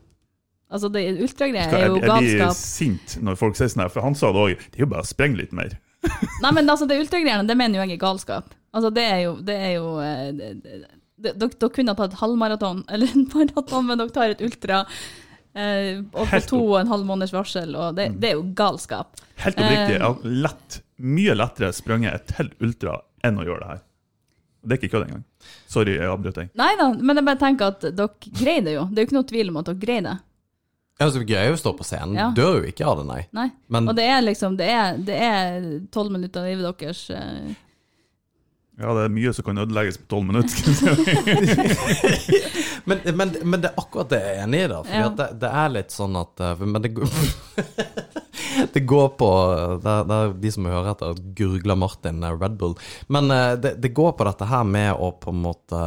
Altså, det ultragreia er jo galskap. jeg blir sint når folk sier sånn her, for han sa det òg. Det er jo bare å sprenge litt mer. Nei, men altså, det ultragreiene, det mener jo jeg er galskap. Altså, det er jo, det er jo eh, det- det- det- Dere kunne ha tatt halvmaraton, eller en maraton, men dere tar et ultra eh, og på to og en halv måneders varsel, og det, det er jo galskap. Helt oppriktig, Eh. jeg har lett, mye lettere sprunget et helt ultra enn å gjøre det her. Det er ikke kødd engang. Sorry, jeg avbrøt deg. Nei da, men jeg bare tenker at dere greier det jo. Det er jo ikke noe tvil om at dere greier det. Ja, altså, vi greier jo å stå på scenen. Ja. Dør jo ikke av det, nei. Nei. Men Og det er liksom, det er det tolv minutter av livet deres. eh, Ja, det er mye som kan ødelegges på tolv minutter. Men, men, men det er akkurat det jeg er enig i, da. For Ja. det, det er litt sånn at eh, Men det går Det går på Det er, det er de som hører etter, gurgler Martin eh, Red Bull. Men eh, det, det går på dette her med å på en måte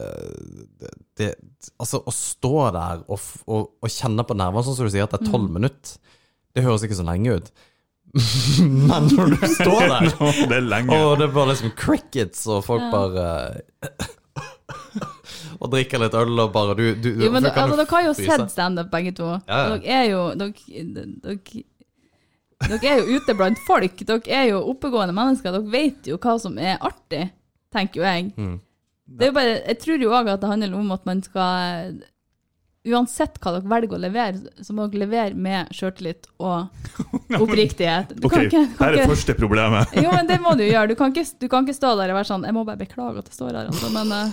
eh, det, Altså, å stå der og, og, og kjenne på nervene, sånn som du sier, at det er tolv minutter. Det høres ikke så lenge ut. Men når du står der det er lenge. og det er bare liksom crickets, og folk bare Og drikker litt øl, og bare du, du Jo, men altså, dere har jo sett standup, begge to. Ja, ja. Dere er jo dere, dere, dere er jo ute blant folk. Dere er jo oppegående mennesker. Dere vet jo hva som er artig, tenker jo jeg. Mm. Det er jo bare, jeg tror jo òg at det handler om at man skal Uansett hva dere velger å levere, så må dere levere med sjøltillit og oppriktighet. Du Ok, ikke, her er det første problemet. jo, men det må du gjøre. Du kan, ikke, du kan ikke stå der og være sånn Jeg må bare beklage at jeg står her, altså, men uh,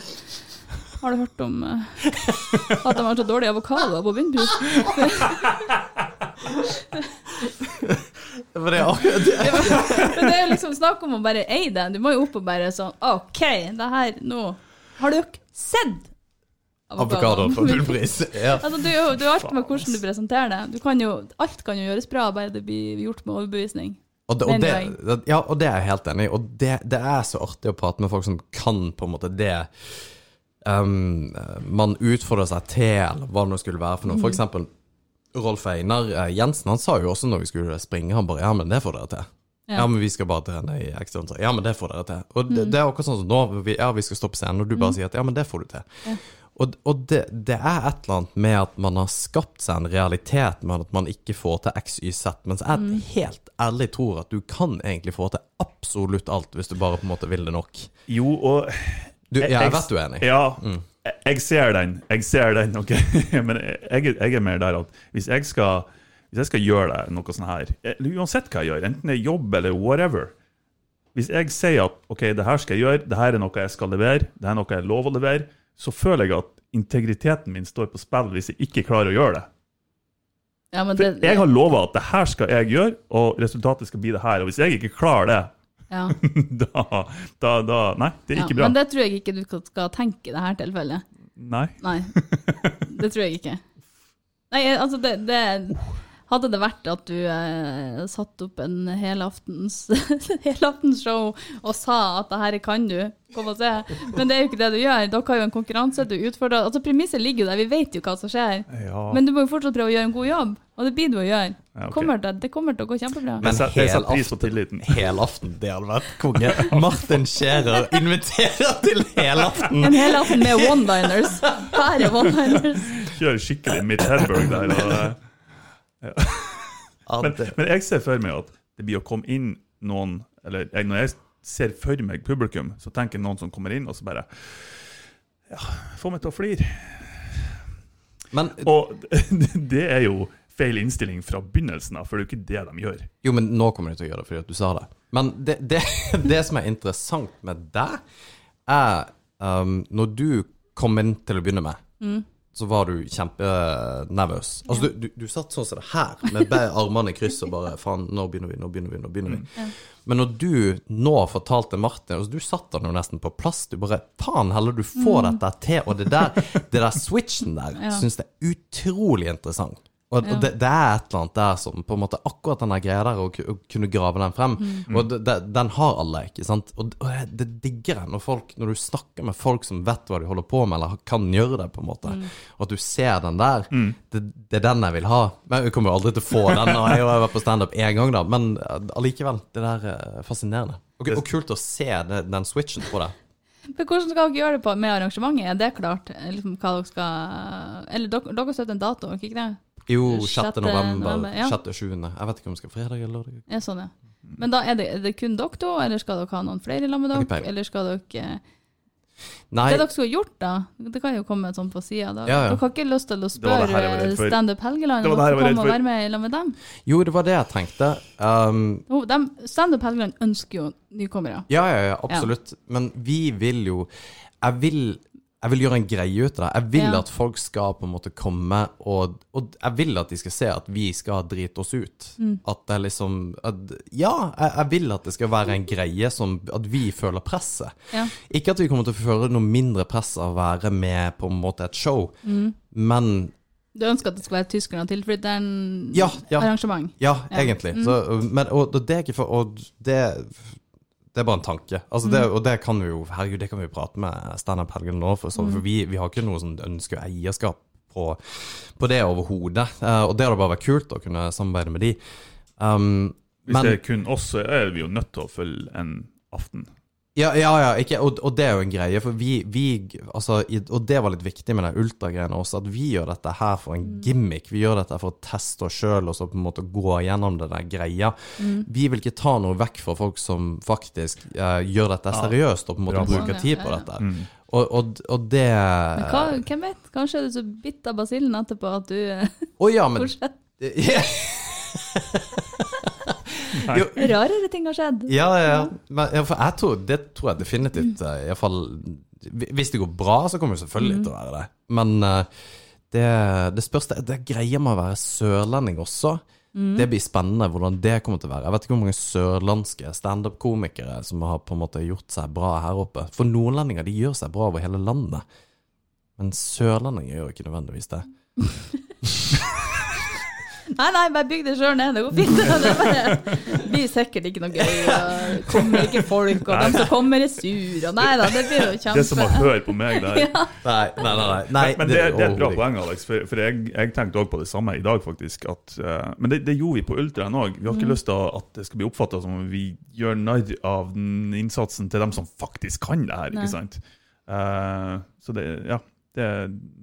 har du hørt om uh, at de har så dårlige avokadoer på Vindpust? For det er det. Men det er jo liksom snakk om å bare eie det. Du må jo opp og bare sånn OK, det her nå Har du ikke sett Avokadoen for full pris. Ja. Altså, du, du er alt med hvordan du presenterer det. Du kan jo, alt kan jo gjøres bra, bare det blir gjort med overbevisning. Og det, og det, ja, og det er jeg helt enig i. Og det, det er så artig å prate med folk som kan på en måte det um, man utfordrer seg til, eller hva det nå skulle være for noe. For eksempel Rolf Einar eh, Jensen, han sa jo også når vi skulle springe, han bare ja, men det får dere til. Ja, Ja. men vi skal bare trene i ekstern. Ja, men det får dere til. Og det, det er akkurat sånn som nå, vi, ja, vi skal stå på scenen, og du bare sier at ja, men det får du til. Og, og det, det er et eller annet med at man har skapt seg en realitet med at man ikke får til X, Y, Z, mens jeg helt ærlig tror at du kan egentlig få til absolutt alt hvis du bare på en måte vil det nok. Jo, og Du, jeg Jeg- vet du er enig. Ja, jeg- jeg ser den. Jeg ser den, ok? Men jeg, er- jeg er mer der at hvis jeg skal, hvis jeg skal gjøre det, noe sånn her Uansett hva jeg gjør, enten det er jobb eller whatever Hvis jeg sier at ok, det her skal jeg gjøre, det her er noe jeg skal levere, det her er noe jeg lover å levere, så føler jeg at integriteten min står på spill hvis jeg ikke klarer å gjøre det. Ja, men For det, jeg har lova at det her skal jeg gjøre, og resultatet skal bli det her. Og hvis jeg ikke klarer det, ja. da, da, da Nei, det er Ja, ikke bra. Men det tror jeg ikke du skal tenke i dette tilfellet. Nei. Nei, det tror jeg ikke. Nei, altså det, det Hadde det vært at du eh, satt opp en helaftens helaftens-show og sa at det her kan du, kom og se, men det er jo ikke det du gjør. Dere har jo en konkurranse, du utfordrer Altså Premisset ligger jo der, vi vet jo hva som skjer. Ja. Men du må jo fortsatt prøve å gjøre en god jobb, og det blir du å gjøre. Ja, okay. kommer til, det kommer til å gå kjempebra. Men helaften. Helaften, det hadde vært konge. Martin Scherer inviterer til helaften. En helaften med one-liners. Bare one-liners. Kjører skikkelig midt-Hedberg der. Og, Ja, men, men jeg ser for meg at det blir å komme inn noen Eller jeg, når jeg ser for meg publikum, så tenker noen som kommer inn og så bare Ja, få meg til å flire. Men Og det er jo feil innstilling fra begynnelsen av, for det er jo ikke det de gjør. Jo, men nå kommer de til å gjøre det fordi at du sa det. Men det, det, det som er interessant med deg, er um, Når du kom inn til å begynne med, så var du kjempenervøs. Altså, du, du, du satt sånn som det her, med armene i kryss og bare Faen, nå begynner vi, nå begynner vi, nå begynner vi. Men når du nå fortalte Martin altså Du satt han jo nesten på plass. Du bare Faen heller, du får dette til. Og det der, det der switchen der Ja. syns jeg er utrolig interessant. Og, Ja. og det, det er et eller annet der som på en måte Akkurat den greia der, å, kunne grave den frem. Og det, det, den har alle, ikke sant. Og, og det, det digger jeg når folk Når du snakker med folk som vet hva de holder på med, eller kan gjøre det, på en måte, og at du ser den der. Det, det er den jeg vil ha. Men jeg kommer jo aldri til å få den. Og jeg har vært på standup én gang, da, men allikevel. Det der er fascinerende. Og, og kult å se det, den switchen på det. Men hvordan skal dere gjøre det på, med arrangementet? Er det klart? Liksom, hva dere skal Eller dere, dere setter en dato, ikke det? Jo, 6. Sjette november, november, ja. 6. 7. Jeg vet ikke om det skal fredag eller lørdag. Ja, sånn, ja. Men da er det, er det kun dere to, eller skal dere ha noen flere sammen med dere? Eller skal dere Nei, Det dere skulle gjort, da, det kan jo komme sånn på sida. Ja, ja. Dere har ikke lyst til å spørre for. Standup Helgeland om å komme og være med i lag med dem? jo, det var det jeg tenkte. Um, Standup Helgeland ønsker jo nykommere. ja, ja, ja, absolutt. Men vi vil jo Jeg vil, jeg vil gjøre en greie ut av det. Jeg vil Ja. at folk skal på en måte komme og Og jeg vil at de skal se at vi skal drite oss ut. Mm. At det er liksom at, Ja, jeg, jeg vil at det skal være en greie som At vi føler presset. Ja. Ikke at vi kommer til å føle noe mindre press av å være med på en måte et show, Mm. men Du ønsker at det skal være tyskerne og tilflytteren Ja, ja. arrangement? Ja, Ja. egentlig. Mm. Så, men, og, og det er ikke for Og det, det er bare en tanke. Altså Mm. det, og det kan vi jo Herregud, det kan vi jo prate med Standup Helgen nå, for, så, Mm. for vi, vi har ikke noe sånn ønske og eierskap på, på det overhodet. Uh, og det hadde bare vært kult å kunne samarbeide med de. Um, Hvis men det er kun oss, så er vi jo nødt til å følge en aften. Ja, ja, ja ikke, og, og det er jo en greie, for vi, vi altså, i, Og det var litt viktig med den ultragreiene også, at vi gjør dette her for en gimmick. Vi gjør dette for å teste oss sjøl og så på en måte gå gjennom den der greia. Vi vil ikke ta noe vekk fra folk som faktisk eh, gjør dette seriøst og på en måte Bra bruker tid på dette. Mm. Og, og, og det Men hva, hvem vet? Kanskje er du så bitt av basillen etterpå at du eh, Å ja, men fortsetter. Jo, Rarere ting har skjedd. Ja, ja, ja. Men, ja, for jeg tror, det tror jeg definitivt Mm. i fall, Hvis det går bra, så kommer det selvfølgelig til å være det. Men uh, det, det spørs det, det greia med å være sørlending også. Det blir spennende hvordan det kommer til å være. Jeg vet ikke hvor mange sørlandske standup-komikere som har på en måte gjort seg bra her oppe. For nordlendinger de gjør seg bra over hele landet. Men sørlendinger gjør ikke nødvendigvis det. Nei, nei, bare bygg det sjøl ned. Det går fint. Det bare, blir sikkert ikke noe gøy. Og kommer ikke folk, og de som kommer, er sur. Og nei da, det blir jo kjempe Det er som å høre på meg der. Ja. Nei, nei, nei. nei, nei men det, det er et bra poeng, Alex. For, for jeg, jeg tenkte òg på det samme i dag, faktisk. At, uh, men det, det gjorde vi på Ultraen òg. Vi har ikke lyst til at det skal bli oppfatta som om vi gjør narr av den innsatsen til dem som faktisk kan det her. Ikke sant? Uh, så det, ja, det,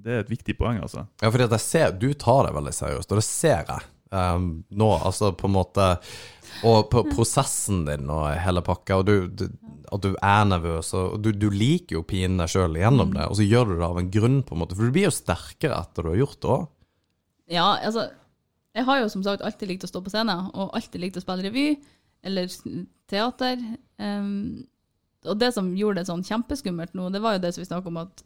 det er et viktig poeng, altså. Ja, jeg ser du tar det veldig seriøst, og det ser jeg um, nå. Altså på en måte Og på prosessen din og hele pakka, og du, du, at du er nervøs, og du, du liker jo pinene pine sjøl gjennom det, og så gjør du det av en grunn, på en måte. For du blir jo sterkere etter du har gjort det òg. Ja, altså Jeg har jo som sagt alltid likt å stå på scenen, og alltid likt å spille revy eller teater. Um, og det som gjorde det sånn kjempeskummelt nå, det var jo det som vi snakket om, at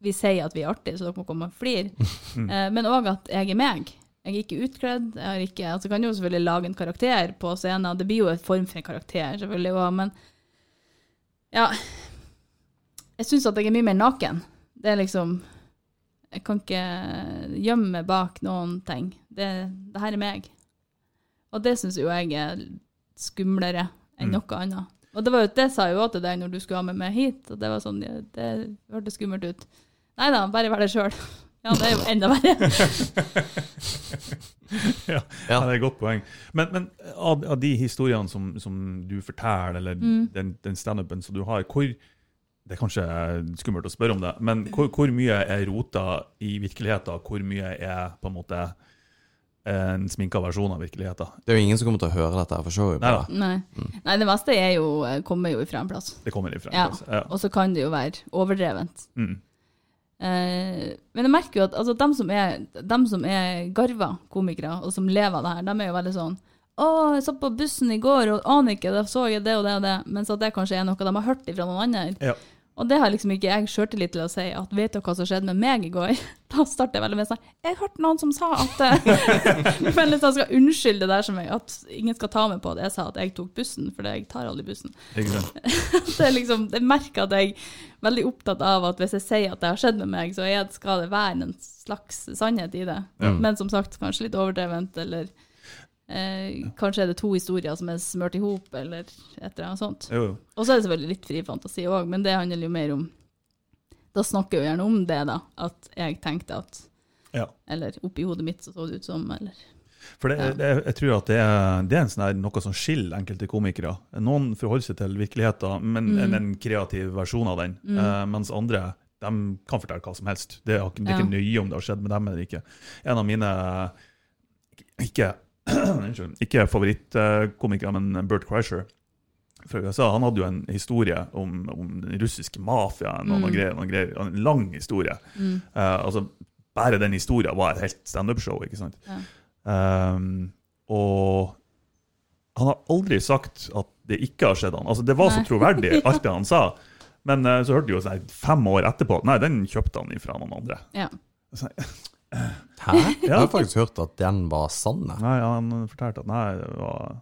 vi sier at vi er artige, så dere må komme og flire. Eh, men òg at jeg er meg. Jeg er ikke utkledd. Jeg har ikke, altså kan jo selvfølgelig lage en karakter på scenen. Det blir jo en form for en karakter, selvfølgelig også, men ja Jeg syns at jeg er mye mer naken. Det er liksom Jeg kan ikke gjemme meg bak noen ting. Det, det her er meg. Og det syns jo jeg er skumlere enn Mm. noe annet. Og det, var jo, det sa jeg jo til deg når du skulle ha med meg hit, og det var sånn, det, det hørtes skummelt ut. Nei da, bare vær deg sjøl. Ja, det er jo enda verre. ja, Ja. Det er et godt poeng. Men, men av, av de historiene som, som du forteller, eller Mm. den, den standupen som du har, hvor det er kanskje skummelt å spørre om det, men hvor, hvor mye er rota i virkeligheten? Hvor mye er på en måte en sminka versjon av virkeligheten? Det er jo ingen som kommer til å høre dette for showet. Nei da, Nei. Nei, det meste er jo, kommer jo ifra en plass. det kommer ifra. Ja. plass. Ja. Og så kan det jo være overdrevent. Mm. Eh, men jeg merker jo at altså, dem, som er, dem som er garva komikere, og som lever av det her, de er jo veldig sånn å, jeg satt på bussen i går og aner ikke, da så jeg det og det og det. Mens at det kanskje er noe de har hørt fra noen andre. Ja. Og det har liksom ikke jeg sjøltillit til å si at vet du hva som skjedde med meg i går? Da starter jeg veldig med sånn Jeg hørte noen som sa at Jeg føler liksom skal unnskylde det der som jeg, at ingen skal ta meg på at jeg sa at jeg tok bussen, for jeg tar aldri bussen. Ikke sant? Det er liksom, jeg merker at jeg er veldig opptatt av at hvis jeg sier at det har skjedd med meg, så skal det være en slags sannhet i det. Ja. Men som sagt, kanskje litt overdrevent, eller eh, kanskje er det to historier som er smørt i hop, eller et eller annet sånt. Og så er det selvfølgelig litt fri fantasi òg, men det handler jo mer om Da snakker jeg jo gjerne om det, da. At jeg tenkte at Ja. Eller oppi hodet mitt så så det ut som, eller For det, det, jeg tror at det er, det er en sånn noe som skiller enkelte komikere. Noen forholder seg til virkeligheten, men Mm. en, en kreativ versjon av den. Eh, mens andre de kan fortelle hva som helst. Det er, det er ikke nøye om det har skjedd med dem eller ikke. En av mine ikke, ikke favorittkomiker, men Bert Kreischer fra USA, han hadde jo en historie om, om den russiske mafiaen og noen greier, noen greier, en lang historie. Mm. Uh, altså, bare den historien var et helt standup-show, ikke sant? Ja. Um, og han har aldri sagt at det ikke har skjedd han. Altså, det var så Nei. troverdig, alt det han sa. Men uh, så hørte vi jo sånn, fem år etterpå Nei, den kjøpte han fra noen andre. Ja. Så, Hæ? Jeg har faktisk hørt at den var sann. nei, han fortalte at nei, det var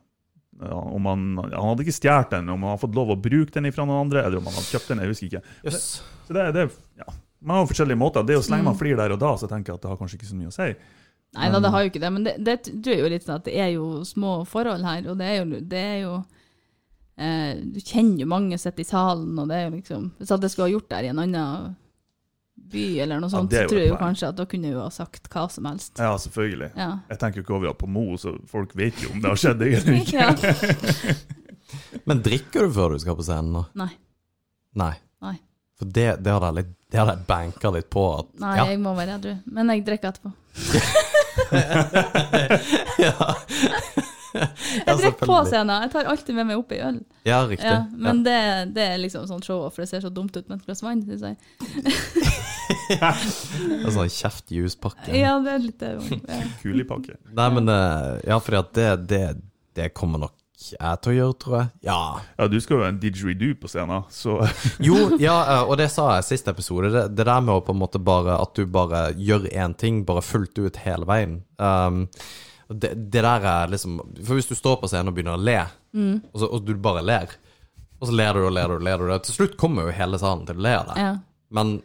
ja, om han, han hadde ikke stjålet den, om han hadde fått lov å bruke den fra noen andre, eller om han hadde kjøpt den. jeg husker ikke. Yes. Så det, det, ja, Man har forskjellige måter. Det å slenge Mm. man flir der og da, så tenker jeg at det har kanskje ikke så mye å si. Nei da, det har jo ikke det, men det, det tror jeg jo litt sånn at det er jo små forhold her, og det er jo, det er jo eh, Du kjenner jo mange sitter i salen, og det er jo liksom Hvis jeg det skulle ha gjort det her i en annen by eller noe sånt, er så tror jeg jo kanskje at da kunne hun ha sagt hva som helst. Ja, selvfølgelig. Ja. Jeg tenker jo ikke over at på Mo, så folk vet jo om det har skjedd eller ikke. ja. Men drikker du før du skal på scenen? nå? Nei. Nei. Nei. For det, det hadde jeg litt Det hadde jeg banka litt på. At, Nei, ja. jeg må være edru. Men jeg drikker etterpå. ja. Jeg drikker på scenen. Jeg tar alltid med meg opp ei øl. Ja, riktig. Ja, men det, det er liksom sånn show-off, for det ser så dumt ut med et glass vann, syns jeg. ja. En sånn kjeft-juspakke. Ja, det er litt det. Ja. Kulipakke. Nei, men eh, Ja, at det, det, det kommer nok jeg til å gjøre, tror jeg. Ja. Ja, du skal jo være en didgeridoo på scenen, så Jo, ja, eh, og det sa jeg siste episode. Det, det der med å på en måte bare At du bare gjør én ting, bare fullt ut hele veien. Um, det, det der er liksom For hvis du står på scenen og begynner å le, og, så, og du bare ler, og så ler du og ler du og ler du Til slutt kommer jo hele salen til å le av deg. Ja. Men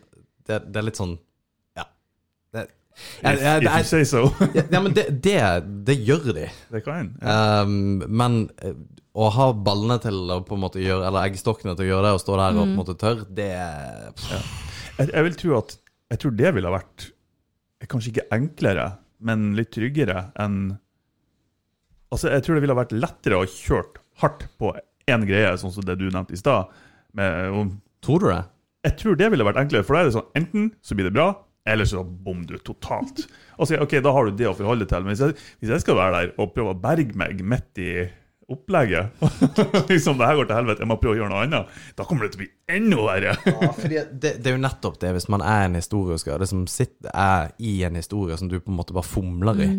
det, det er litt sånn Ja. Det, if, jeg, jeg, if you say so. ja, men det, det, det gjør de. Det kan. Ja. Um, men eh, å ha ballene til å på en måte gjøre Eller eggstokkene til å gjøre det, og stå der og på en måte tørr, det Jeg, jeg vil tro at Jeg tror det ville vært kanskje ikke enklere, men litt tryggere enn Altså, jeg tror det ville vært lettere å kjørt hardt på én greie, sånn som det du nevnte i stad. Tror du det? Jeg tror det ville vært enklere, for da er det sånn enten så blir det bra, eller så bom du totalt. Og så, ok, Da har du det å forholde til. Men hvis jeg, hvis jeg skal være der og prøve å berge meg midt i opplegget Liksom det her går til helvete, jeg må prøve å gjøre noe annet. Da kommer det til å bli enda verre. fordi det, det er jo nettopp det, hvis man er en historiker, det som sitter, er i en historie som du på en måte bare fomler i.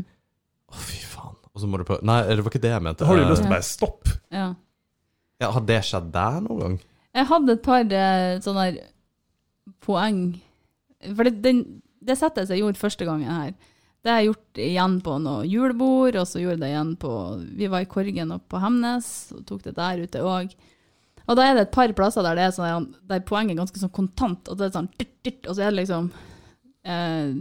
Å, fy faen. Og så må du prøve Nei, det var ikke det jeg mente. Da har du lyst til å bare stoppe. ja. ja, Har det skjedd deg noen gang? Jeg hadde et par eh, sånne her poeng. For det, den, det settet jeg gjorde første gangen her, det har jeg gjort igjen på noe julebord, og så gjorde jeg det igjen på Vi var i Korgen oppe på Hemnes, og tok det der ute òg. Og da er det et par plasser der det er sånn, der poenget er ganske sånn kontant, og det er sånn og så er det liksom eh,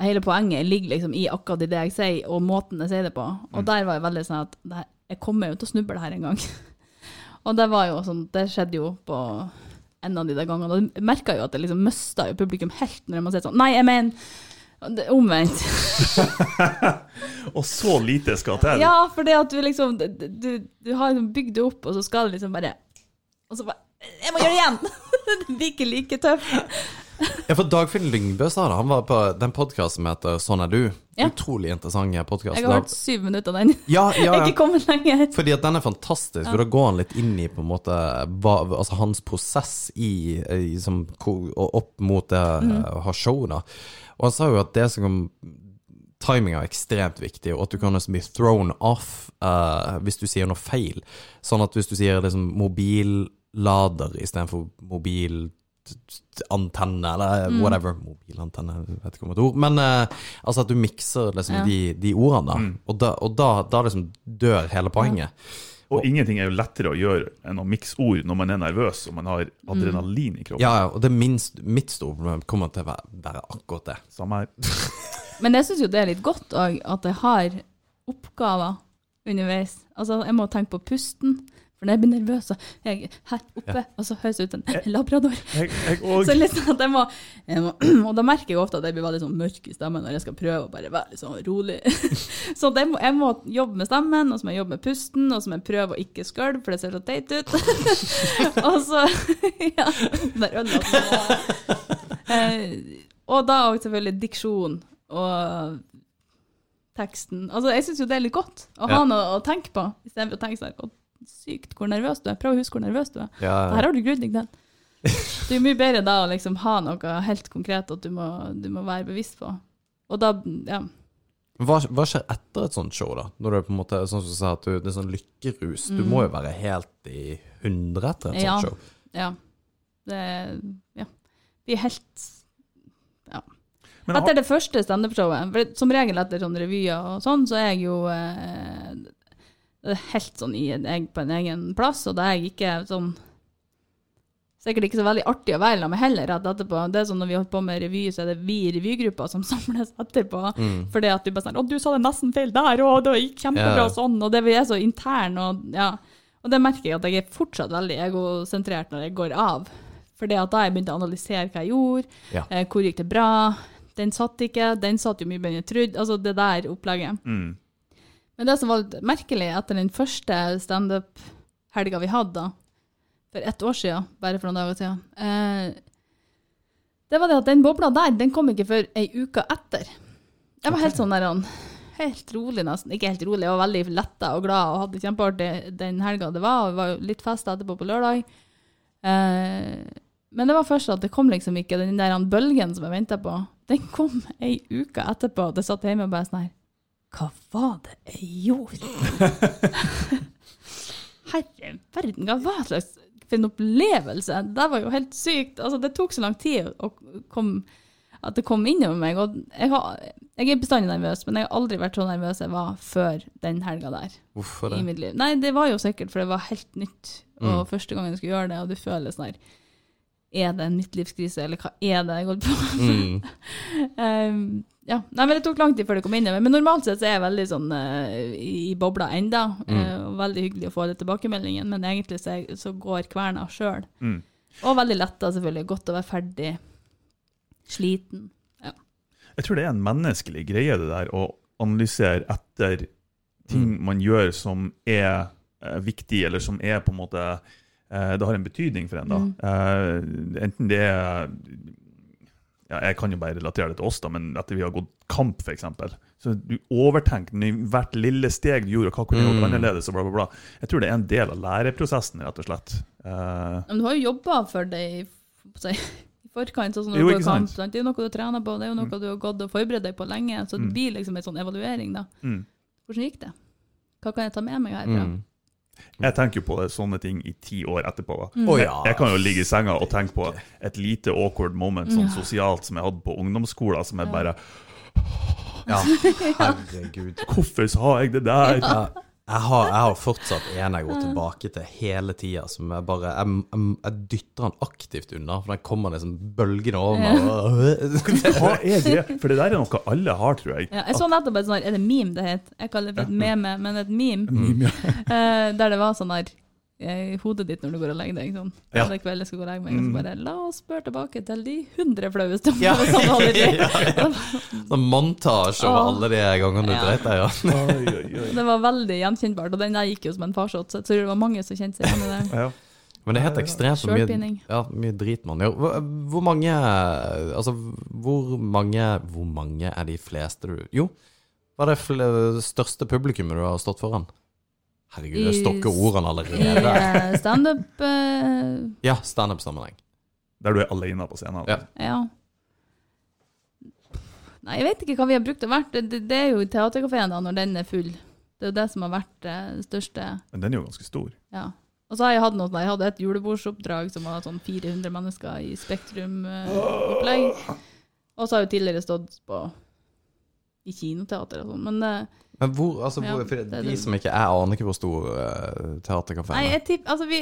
Hele poenget ligger liksom i akkurat i det jeg sier, og måten jeg sier det på. Og der var jeg veldig sånn at det her, jeg kommer jo til å snuble her en gang. Og det var jo sånn, det skjedde jo på en av de der gangene. Og jeg merka jo at det liksom mista publikum helt når man sier sånn Nei, jeg mener er Omvendt. Og så lite skal til. Ja, for det at du liksom Du, du, du har liksom bygd det opp, og så skal det liksom bare Og så bare Jeg må gjøre det igjen! det blir ikke like tøft. Ja, for Dagfinn Lyngbø sa det. Han var på den podkasten som heter Sånn er du. Ja. Utrolig interessant podkast. Jeg har hørt syv minutter av den. Ja, Jeg ja, er ja. ikke kommet lenger. Fordi at den er fantastisk, for da går han litt inn i på en måte hva, altså hans prosess i, i som, opp mot det å ha show. da. Og han sa jo at det som Timing er ekstremt viktig, og at du kan nesten bli thrown off uh, hvis du sier noe feil. Sånn at hvis du sier liksom mobillader istedenfor mobil antenne, eller whatever. Mobilantenne, vet ikke om et ord. Men uh, altså at du mikser liksom Ja. de, de ordene, da. Og, da, og da, da liksom dør hele poenget. Og ingenting er jo lettere å gjøre enn å mikse ord når man er nervøs og man har adrenalin i kroppen. Ja, ja, og det minst, mitt store problem kommer til å være, være akkurat det. Samme her. Men jeg syns jo det er litt godt òg, at jeg har oppgaver underveis. Altså, jeg må tenke på pusten. For når jeg blir nervøs, så er jeg her oppe, og så høres det ut en labrador. Jeg, jeg Så liksom at jeg må, jeg må Og da merker jeg ofte at jeg blir veldig sånn mørk i stemmen når jeg skal prøve å bare være litt sånn rolig. Så jeg må, jeg må jobbe med stemmen, og så må jeg jobbe med pusten, og så må jeg prøve å ikke skølve, for det ser så teit ut. og så Ja, der som eh, Og da òg selvfølgelig diksjon og teksten. Altså, jeg syns jo det er litt godt å ha noe å tenke på, istedenfor å tenke sånn sykt hvor nervøs du er. Prøv å huske hvor nervøs du er. Ja, Det her har du grudd deg til. Det er mye bedre da å liksom ha noe helt konkret at du må, du må være bevisst på. Og da, ja. Hva, hva skjer etter et sånt show, da? Når du er på en måte, sånn som du sa, at du, det er sånn lykkerus. Du må jo være helt i hundre etter et Mm. Ja. sånt show. ja. Det ja. Vi er helt ja. Men Etter det første standup-showet, for som regel etter sånne revyer og sånn, så er jeg jo eh, helt sånn i en, på en egen plass, og da er jeg ikke sånn Sikkert ikke så veldig artig å være sammen med heller At etterpå. Det er sånn Når vi holder på med revy, så er det vi i revygruppa som samles etterpå. Mm. Fordi at du bare sånn 'Å, du sa det nesten feil der, og det gikk kjempebra yeah. sånn', og det vi er så intern, og ja. Og det merker jeg at jeg er fortsatt veldig egosentrert når jeg går av. At da har jeg begynt å analysere hva jeg gjorde, Ja. eh, hvor gikk det bra, den satt ikke, den satt jo mye bedre enn jeg trodde, altså det der opplegget. Mm. Men det som var litt merkelig etter den første standup-helga vi hadde, da, for ett år siden, bare for noen dager siden, eh, det var det at den bobla der, den kom ikke før ei uke etter. Jeg var helt sånn der, helt rolig nesten, ikke helt rolig, jeg var veldig letta og glad og hadde kjempeartig den helga det var, og det var litt fest etterpå på lørdag. Eh, men det var først at det kom liksom ikke den der bølgen som jeg venta på. Den kom ei uke etterpå, det satt hjemme og bare sånn her Hva var det jeg gjorde? Herre verden, hva var det slags for en opplevelse? Det var jo helt sykt. Altså, det tok så lang tid å kom, at det kom innover meg. Og jeg, har, jeg er bestandig nervøs, men jeg har aldri vært så nervøs jeg var før den helga der. Hvorfor i det? mitt liv. Nei, det var jo sikkert for det var helt nytt, og Mm. første gang jeg skulle gjøre det, og du føler sånn her Er det en midtlivskrise, eller hva er det jeg holder på med? Mm. Um, ja. Nei, men det tok lang tid før det kom inn. Men normalt sett så er jeg veldig sånn uh, i bobla enda. Mm. Uh, veldig hyggelig å få det tilbakemeldingen, men egentlig så, så går kverna sjøl. Mm. Og veldig letta, selvfølgelig. Godt å være ferdig. Sliten. Jeg tror det er en menneskelig greie, det der å analysere etter ting Mm. man gjør som er uh, viktig, eller som er på en måte Det har en betydning for en, da. Mm. Enten det er ja, Jeg kan jo bare relatere det til oss, da, men etter vi har gått kamp, f.eks. Så du overtenker hvert lille steg du gjorde, og hva kunne du gjort Mm. annerledes, og bla, bla, bla. Jeg tror det er en del av læreprosessen, rett og slett. Uh, Men du har jo jobba for det i, i forkant, sånn Jo, ikke kamp. sant? Sant? Det er jo noe du trener på, det er jo noe Mm. du har gått og forberedt deg på lenge. Så det Mm. blir liksom en sånn evaluering, da. mm. Hvordan gikk det? Hva kan jeg ta med meg herfra? Mm. Jeg tenker jo på det, sånne ting i ti år etterpå. Mm. Jeg. Jeg kan jo ligge i senga og tenke på et lite awkward moment sånn sosialt som jeg hadde på ungdomsskolen, som jeg bare Ja, herregud. Hvorfor sa jeg det der? Ja, jeg, har, jeg har fortsatt en jeg går tilbake til hele tida, som jeg bare jeg, jeg, jeg dytter den aktivt unna, for den kommer liksom bølgende over meg. Hva er det? For det der er noe alle har, tror jeg. Ja, jeg så nettopp et sånn er det meme det het? Jeg kaller det for et meme, men et meme. Meme, ja. Eh, der det var sånn der eh, hodet ditt når du går og legger deg. Sånn. Ja. Det kveld jeg skal gå og legge meg, og Mm. så bare la oss spørre tilbake til de hundre flaueste Ja. i. Ja, ja. Sånn montasje over alle de gangene du Ja. dreit deg. Ja. Oi, oi, oi. Det var veldig gjenkjennbart, og den der gikk jo som en farsott, så jeg tror det var mange som kjente seg igjen i det. Ja. Men det er helt ekstremt så mye, ja, mye drit man gjør. Hvor, hvor mange Altså, hvor mange Hvor mange er de fleste du Jo, hva er det største publikummet du har stått foran? Herregud, jeg stokker ordene allerede. I standup uh... Ja, standup-sammenheng. Der du er alene på scenen. Ja. Ja. Nei, jeg vet ikke hva vi har brukt det vært. Det, det, er jo teaterkafeen da, når den er full. Det er jo det som har vært eh, det største. Men den er jo ganske stor. Ja. Og så har jeg hatt noe, sånn- jeg hadde et julebordsoppdrag som var sånn 400 mennesker i Spektrum-opplegg. Og så har jeg jo tidligere stått på i kinoteater og sånn, men eh, Men hvor, altså, hvor, for det de som ikke Jeg aner ikke hvor stor uh, teaterkafeen Nei, er. jeg tipper Altså, vi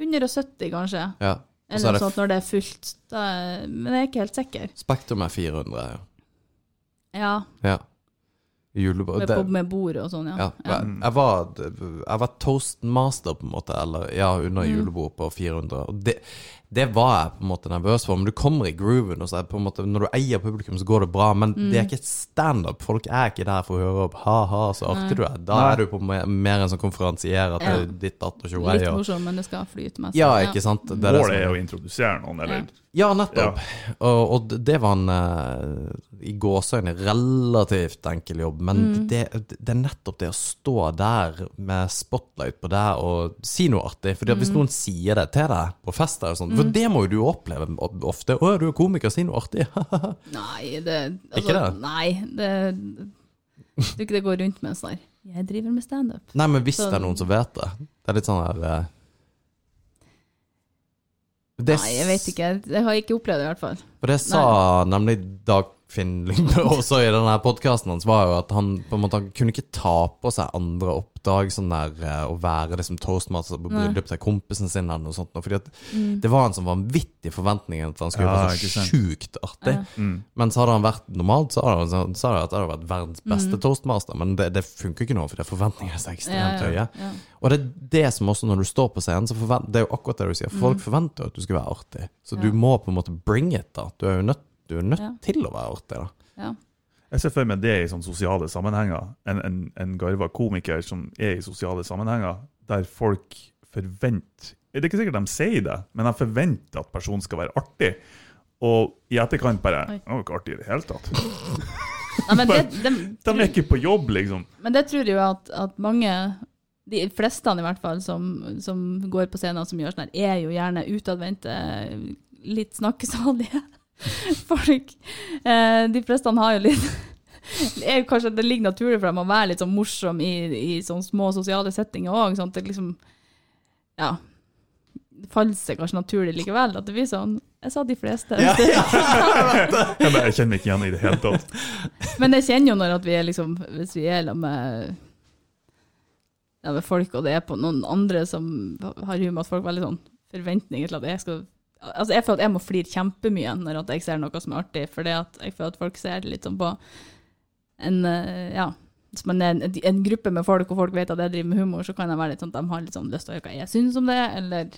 170, kanskje. Ja. Eller er noe sånt når det er fullt. Da, men jeg er ikke helt sikker. Spektrum er 400. ja. Ja. Ja. Julebord. Med, med bord og sånn, ja. Ja, jeg, var, jeg var toastmaster, på en måte, eller ja, under Mm. julebord på 400. Og det, det var jeg på en måte nervøs for. Men du kommer i grooven, og så er på en måte, når du eier publikum, så går det bra. Men Mm. det er ikke et standup. Folk er ikke der for å høre opp ha-ha, så artig du er. Da Nei. er du på mer, mer en sånn konferansier at Ja. det er ditt datt og Litt tjoei. og- morsom, men det skal flyte mest. Ja, ikke sant? Det er det Målet som- er å introdusere noen, eller Ja, nettopp. Og, og det- var en uh, i gåseøyne relativt enkel jobb, men Mm. det, det er nettopp det å stå der med spotlight på deg og si noe artig. Fordi at Mm. hvis noen sier det til deg på fest, eller sånt, for det må jo du oppleve ofte. 'Å, du er komiker, si noe artig'. Nei, det altså, Ikke det? Nei, det Jeg tror ikke det går rundt med en sånn her Jeg driver med standup. Nei, men hvis Så- det er noen som vet det. Det er litt sånn her eh, det Nei, jeg vet ikke. Jeg har ikke opplevd det, i hvert fall. For det sa nemlig Dagfinn Lyngbø også i denne podkasten hans, var jo at han på en måte kunne ikke ta på seg andre oppdrag, sånn der eh, å være liksom toastmaster på bryllup til kompisen sin eller noe sånt. Fordi at Mm. det var en sånn vanvittig forventning at han skulle Ja, være så sjukt artig. Ja. Mm. Men så hadde han vært normalt, så hadde han sa han at det hadde vært verdens beste Mm. toastmaster. Men det, det funker ikke nå, for det forventningene er så ekstremt høye. Ja, ja. Og det er det som også, når du står på scenen, så forvent, det er jo akkurat det du sier. Folk forventer at du skal være artig. Så Mm. Ja. du må på en måte bring it, da. Du er jo nødt, du er nødt Ja. til å være artig, da. ja. Jeg ser for meg det i sånne sosiale sammenhenger. En, en, en garva komiker som er i sosiale sammenhenger, der folk forventer Det er ikke sikkert de sier det, men de forventer at personen skal være artig. Og i etterkant bare Oi. 'Å, ikke artig i det hele tatt'. Nei, men, det, de, De er ikke på jobb, liksom. men det tror jeg jo at, at mange de fleste i hvert fall som, som går på scenen som gjør sånn her, er jo gjerne utadvendte, litt snakkesalige folk. Eh, de fleste har jo litt er kanskje Det ligger naturlig for dem å være litt sånn morsom i, i sånne små sosiale settinger òg. Sånn det liksom Ja. Det faller seg kanskje naturlig likevel at det blir sånn. Jeg sa de fleste. Jeg, bare, jeg kjenner meg ikke igjen i det hele tatt. Men jeg kjenner jo når at vi er liksom Hvis vi er sammen med, ja, med folk, og det er på noen andre som har humor, at folk har veldig sånn forventninger til at jeg skal Altså Jeg føler at jeg må flire kjempemye når at jeg ser noe som er artig, for jeg føler at folk ser litt sånn på en eh, Ja. Hvis man er en, en gruppe med folk, og folk vet at jeg driver med humor, så kan det være litt sånn at de har litt sånn lyst til å høre hva jeg syns om det, eller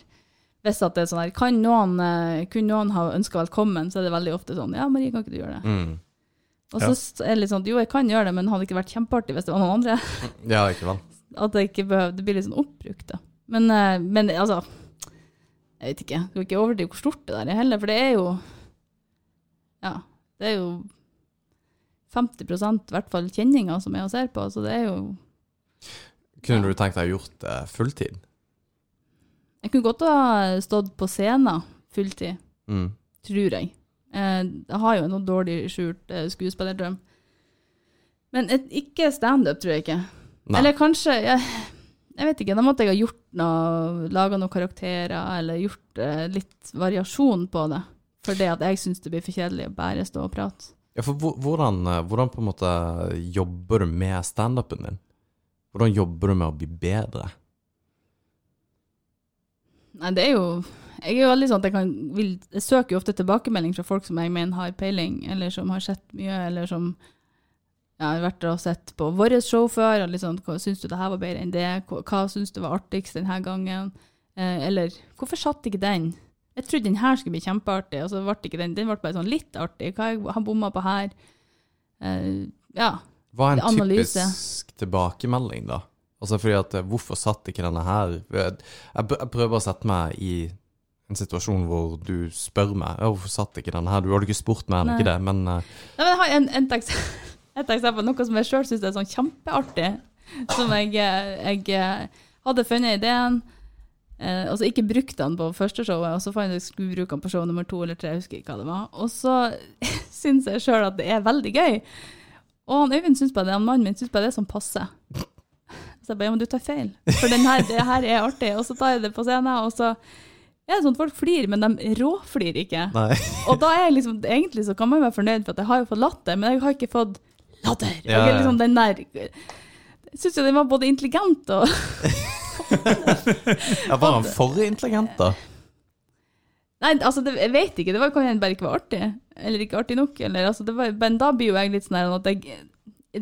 hvis at det er sånn her Kan noen, kun kunne noen ha ønska velkommen, så er det veldig ofte sånn Ja, Marie, kan ikke du gjøre det? Mm. Og Ja. så er det litt sånn Jo, jeg kan gjøre det, men hadde det ikke vært kjempeartig hvis det var noen andre? Ja, ikke sant. At det ikke behøver Det blir litt sånn oppbrukt, da. Men, eh, men altså Jeg vet ikke. Skal ikke overdrive hvor stort det der er heller, for det er jo Ja. Det er jo 50% i hvert fall kjenninger som er og ser på, så det er jo Kunne du tenkt deg å gjort det fulltid? Jeg kunne godt ha stått på scenen fulltid, Mm. tror jeg. Eh, Jeg har jo en noe dårlig skjult eh, skuespillerdrøm. Men et, ikke standup, tror jeg ikke. Nei. Eller kanskje jeg, jeg vet ikke, da måtte jeg ha gjort noe, laga noen karakterer, eller gjort eh, litt variasjon på det. For det at jeg syns det blir for kjedelig å bare stå og prate. Ja, for hvordan, eh, hvordan på en måte jobber du med standupen din? Hvordan jobber du med å bli bedre? Nei, det er jo Jeg er jo veldig sånn at jeg kan vil, Jeg søker jo ofte tilbakemelding fra folk som jeg mener har peiling, eller som har sett mye, eller som ja, har vært og sett på vårt show før, og sånn hva Syns du det her var bedre enn det? Hva, syns du var artigst denne gangen? Eh, eller hvorfor satt ikke den? Jeg trodde den her skulle bli kjempeartig, og så ble ikke den Den ble bare sånn litt artig. Hva jeg har bomma på her? Eh, ja. Hva er en Analyse. typisk tilbakemelding, da? Altså fordi at eh, Hvorfor satt ikke denne her Jeg, jeg jeg prøver å sette meg i en situasjon hvor du spør meg «Ja, hvorfor satt ikke denne her. Du hadde ikke spurt meg ikke det, men eh, Nei, men jeg har en, en et eksempel, noe som jeg sjøl syns er sånn kjempeartig. Som jeg, jeg eh, hadde funnet ideen, eh, og så ikke brukt den på første showet. Og så fant jeg at jeg skulle bruke den på show nummer to eller tre, jeg husker ikke hva det var. Og så syns jeg sjøl at det er veldig gøy. Og han Øyvind syns bare det, han mannen min syns bare det er sånn passe. Så jeg bare ja, men du tar feil. For den her, det her er artig. Og så tar jeg det på scenen, og så er det sånn at folk flirer, men de råflirer ikke. Nei. Og da er jeg liksom, egentlig så kan man være fornøyd for at jeg har jo fått latter, men jeg har ikke fått latter. Ja, ja. liksom den der, jeg synes jo den var både intelligent og Ja, var han for intelligent, da? Nei, altså, det, jeg vet ikke, det var kan hende bare ikke var artig, eller ikke artig nok, eller altså, det var, men da blir jo jeg litt sånn at jeg,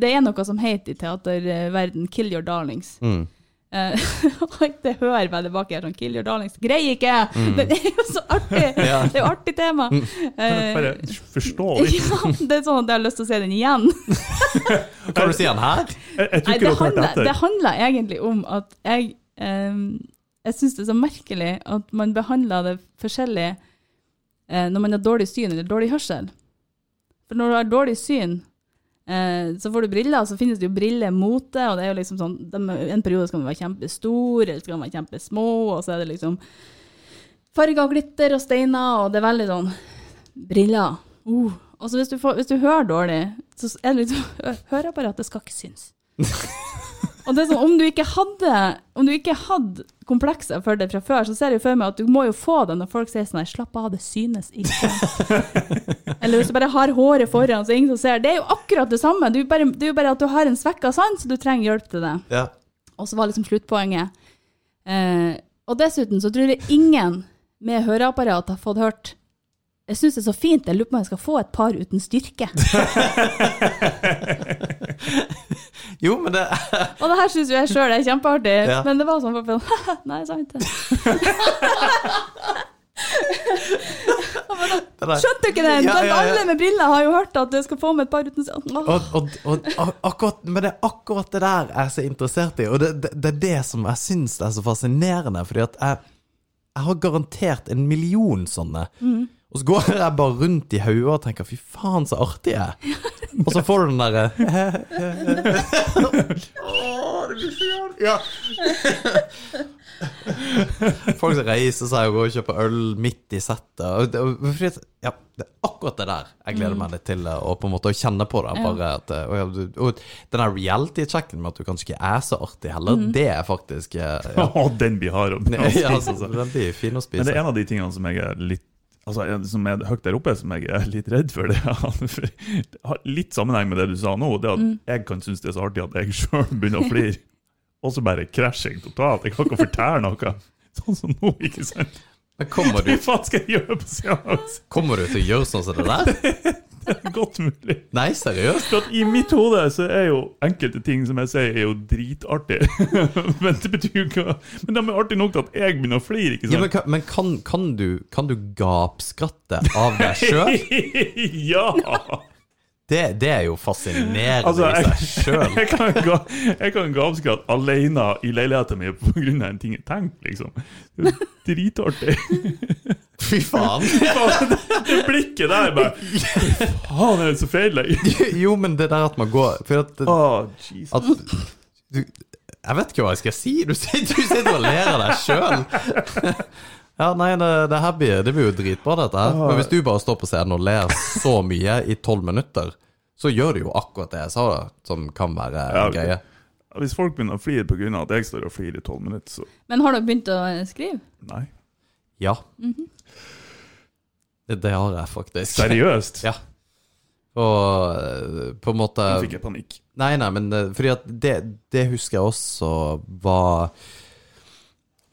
det er noe som heter i teaterverden 'kill your darlings'. Mm. Eh, det hører meg tilbake her sånn 'kill your darlings'. Greier ikke! Mm. det er jo så artig! Mm. Ja. Mm. Det er jo artig tema. Eh, Bare forstå litt. ja, det er sånn at jeg har lyst til å se den igjen. Kan du si den her? Jeg, jeg Nei, det, handler, det handler egentlig om at jeg um, Jeg syns det er så merkelig at man behandler det forskjellig uh, når man har dårlig syn eller dårlig hørsel. For når du har dårlig syn, eh, så får du briller, så finnes det jo brillemote, og det er jo liksom sånn de, En periode skal de være kjempestore, eller skal de være kjempesmå, og så er det liksom farger og glitter og steiner, og det er veldig sånn Briller. Uh. Og så hvis du, får, hvis du hører dårlig, så er det liksom Høreapparatet skal ikke synes. Og det er sånn, om du ikke hadde Om du ikke hadde komplekser for det fra før, så ser jeg for meg at du må jo få det når folk sier sånn slapp av, det synes ikke. Eller hvis du bare har håret foran, så ingen som ser. Det er jo akkurat det samme. Det er jo bare, det er jo bare at du har en svekka sans, og du trenger hjelp til det. Ja. Og så var liksom sluttpoenget. Eh, og dessuten så tror jeg ingen med høreapparat har fått hørt Jeg syns det er så fint, jeg lurer på om jeg skal få et par uten styrke. Jo, men det Og det her syns jo jeg sjøl er kjempeartig, Ja. men det var sånn Nei, sant det. Skjønte du ikke den? Ja, ja, ja. Alle med briller har jo hørt at du skal få med et par uten Åh. og, og, og, akkurat, Men det er akkurat det der jeg er så interessert i, og det, det, det er det som jeg syns er så fascinerende. Fordi at jeg, jeg har garantert en million sånne. Og så går jeg bare rundt i hodet og tenker 'fy faen, så artig jeg er'. Og så får du den derre ja. Folk som reiser seg og går og kjøper øl midt i settet. Og det, og, fordi ja, det er akkurat det der jeg gleder meg litt til å på en måte å kjenne på det. Bare at, og, ja, og den der reality-checken med at du kanskje ikke er så artig heller, det er faktisk eh, ja. Den blir hard å ja, spise. altså, Den blir fin å Men det er en av de tingene som jeg er litt Altså, en- som er høyt der oppe, som jeg er litt redd for. Det, har litt sammenheng med det du sa nå. Det at jeg kan synes det er så artig at jeg sjøl begynner å flire. Og så bare krasjing totalt. Jeg kan ikke fortelle noe. Sånn som nå, ikke sant? Men kommer du, Hva faen skal jeg gjøre på seanse? kommer du til å gjøre sånn som det der? Det er godt mulig. Nei, seriøst? For at I mitt hode så er jo enkelte ting som jeg sier, er jo dritartig. men det betyr jo ikke Men de er artig nok til at jeg begynner å flire, ikke Ja, sant? men kan, men kan, kan du, kan du gapskratte av deg sjøl? ja! Det, det er jo fascinerende Altså, i jeg, seg sjøl. jeg kan gå, jeg kan gapskratte alene i leiligheten min pga. en ting jeg tenker, liksom. Det er Dritartig. Fy faen. Det blikket der bare Faen, er det så feil? Jo, men det der at man går For at, oh, Jesus. at du, Jeg vet ikke hva jeg skal si. Du sitter, du sitter og ler av deg sjøl. Ja, nei, det, det her blir, det blir jo dritbra, dette her. Men hvis du bare står på scenen og ler så mye i tolv minutter, så gjør du jo akkurat det jeg sa, da, som kan være Ja, okay. greie. Hvis folk begynner å flire pga. at jeg står og flirer i tolv minutter, så Men har dere begynt å skrive? nei. Ja. det, det har jeg faktisk. Seriøst? Ja. Og eh, på en måte Nå fikk jeg panikk. Nei, nei, men eh, fordi at det, det husker jeg også var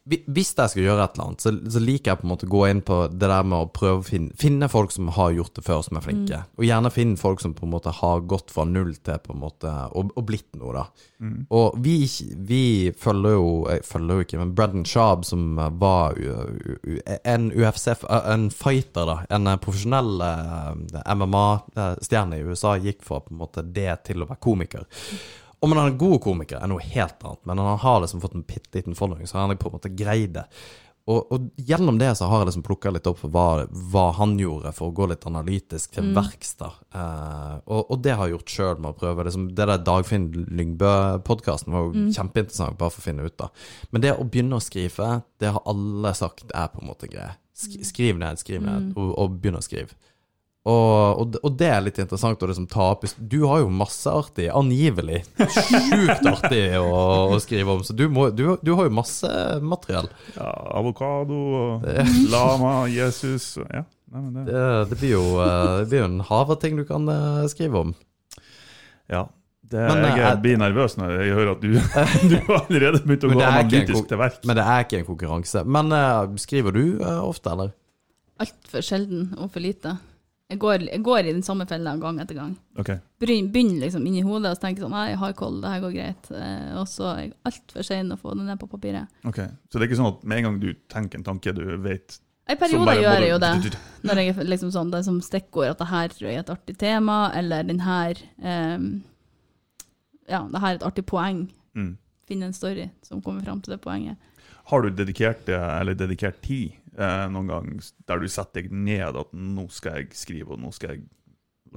Hvis jeg skal gjøre et eller annet, så, så liker jeg på en måte å gå inn på det der med å prøve å finne, finne folk som har gjort det før, som er flinke. Og gjerne finne folk som på en måte har gått fra null til på en måte og, og blitt noe, da. Og vi, vi følger jo Jeg følger jo ikke, men Brendan Schaub, som var u, u, en UFC En fighter, da. En profesjonell eh, MMA-stjerne i USA gikk fra på en måte det til å være komiker. Om han er en god komiker, er noe helt annet, men han har liksom fått en bitte liten forandring, så har han på en måte greid det. Og, og gjennom det så har jeg liksom plukka litt opp for hva, hva han gjorde for å gå litt analytisk til verks. da. Eh, og, og det har jeg gjort sjøl med å prøve. Liksom, det der Dagfinn Lyngbø-podkasten var jo kjempeinteressant bare for å finne ut av. Men det å begynne å skrive, det har alle sagt er på en måte greie. Sk skriv ned, skriv ned, og, og begynn å skrive. Og, og, og det er litt interessant å liksom ta opp Du har jo masse artig, angivelig. Sjukt artig å, å skrive om, så du, må, du, du har jo masse materiell. Ja, avokado og lama, Jesus og Ja. Nei, men det, Det, det, blir jo, eh, det blir en hav av ting du kan eh, skrive om. ja. Det, Men, jeg eh, er- blir nervøs når jeg hører at du, du har allerede begynt å gå analytisk til verk. Men det er ikke en konkurranse. Men skriver du ofte, eller? Altfor sjelden og for lite. Jeg går, jeg går i den samme fella gang etter gang. Okay. Begynner liksom inni hodet og så tenker sånn Nei, jeg har koll, det her går greit. Eh, og så er jeg altfor sein å få det ned på papiret. ok. Så det er ikke sånn at med en gang du tenker en tanke du vet I perioder gjør jeg jo det. Når jeg liksom sånn, det er som stikkord at det her tror jeg er et artig tema, eller den her ehm, Ja, det her er et artig poeng. Mm. Finne en story som kommer fram til det poenget. Har du dedikert, det, eller dedikert tid eh, noen gang der du setter deg ned at nå skal jeg skrive, og nå skal jeg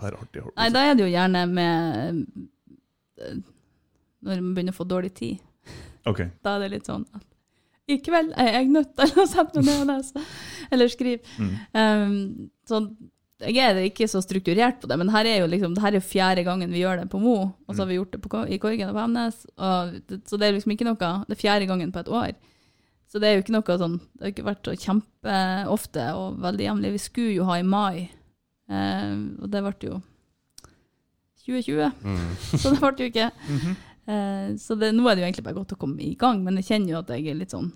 være artig? Nei, da er det jo gjerne med eh, Når man begynner å få dårlig tid. Ok. Da er det litt sånn at i kveld er jeg nødt til å sette meg ned og lese, eller skrive. Mm. Um, så jeg er ikke så strukturert på det, men her er jo liksom, det her er fjerde gangen vi gjør det på Mo, og så har vi gjort det på, i Korgen og på Hemnes, og det, så det er liksom ikke noe, det er fjerde gangen på et år. Så det er jo ikke noe sånn, det har ikke vært så kjempeofte og veldig jevnlig. Vi skulle jo ha i mai, eh, og det ble jo 2020, Mm. så det ble jo ikke. Mhm. Eh, så det, nå er det jo egentlig bare godt å komme i gang, men jeg kjenner jo at jeg er litt sånn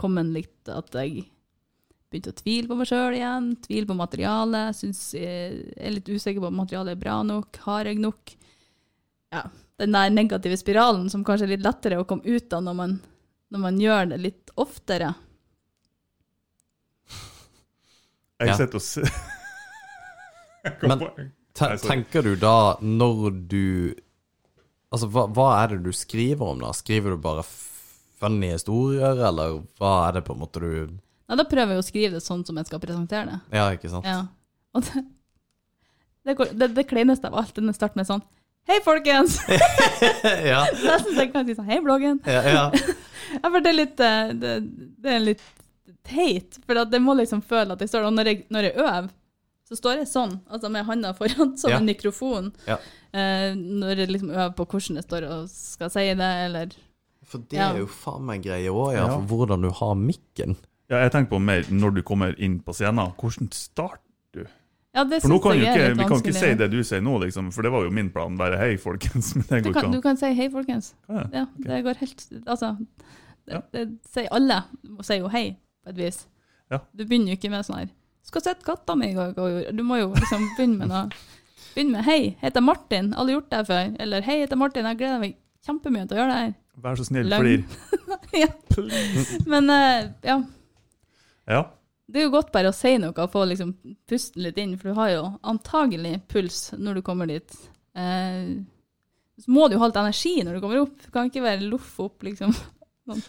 kommet litt At jeg begynte å tvile på meg sjøl igjen. Tvile på materialet. Syns jeg er litt usikker på om materialet er bra nok. Har jeg nok? Ja, den der negative spiralen som kanskje er litt lettere å komme ut av når man, når man gjør det litt oftere. Jeg Ja. sitter og se... Men- tenker du da, når du Altså, hva, hva er det du skriver om, da? Skriver du bare funny historier, eller hva er det på en måte du Nei, da prøver jeg å skrive det sånn som jeg skal presentere det. Ja, ikke sant? Ja. Og det, det, det, det kleineste av alt, den starter med sånn Hei, folkens! ja. Nesten så jeg kan si sånn Hei, bloggen. ja, ja. Ja, for det er litt, eh, det, det er litt teit, for at jeg må liksom føle at jeg står Og når jeg, når jeg øver, så står jeg sånn, altså med handa foran, som Ja. en mikrofon. Ja. Eh, når jeg liksom øver på hvordan jeg står og skal si det, eller For det Ja. er jo faen meg greie òg, ja, for hvordan du har mikken. Ja, jeg tenker på mer når du kommer inn på scenen. Hvordan start? Ja, det For nå kan jeg ikke, vi kan ikke si det du sier nå, liksom, for det var jo min plan. Bare hei, folkens. Men det Du går kan, ikke du kan si hei, folkens. Ja, det går helt Altså, det, det sier alle. Du sier jo hei, på et vis. Ja. Du begynner jo ikke med sånn her Skal sett katta mi i dag', og Du må jo liksom begynne med noe. Begynn med hei, heter Martin. alle gjort det før. Eller hei, heter Martin. Jeg gleder meg kjempemye til å gjøre det her. Vær så snill, flir. ja. Men uh, ja. Ja. Det er jo godt bare å si noe og få liksom pusten litt inn, for du har jo antagelig puls når du kommer dit. Uh, så må du jo ha litt energi når du kommer opp. Du kan ikke være loff opp, liksom. Sånn.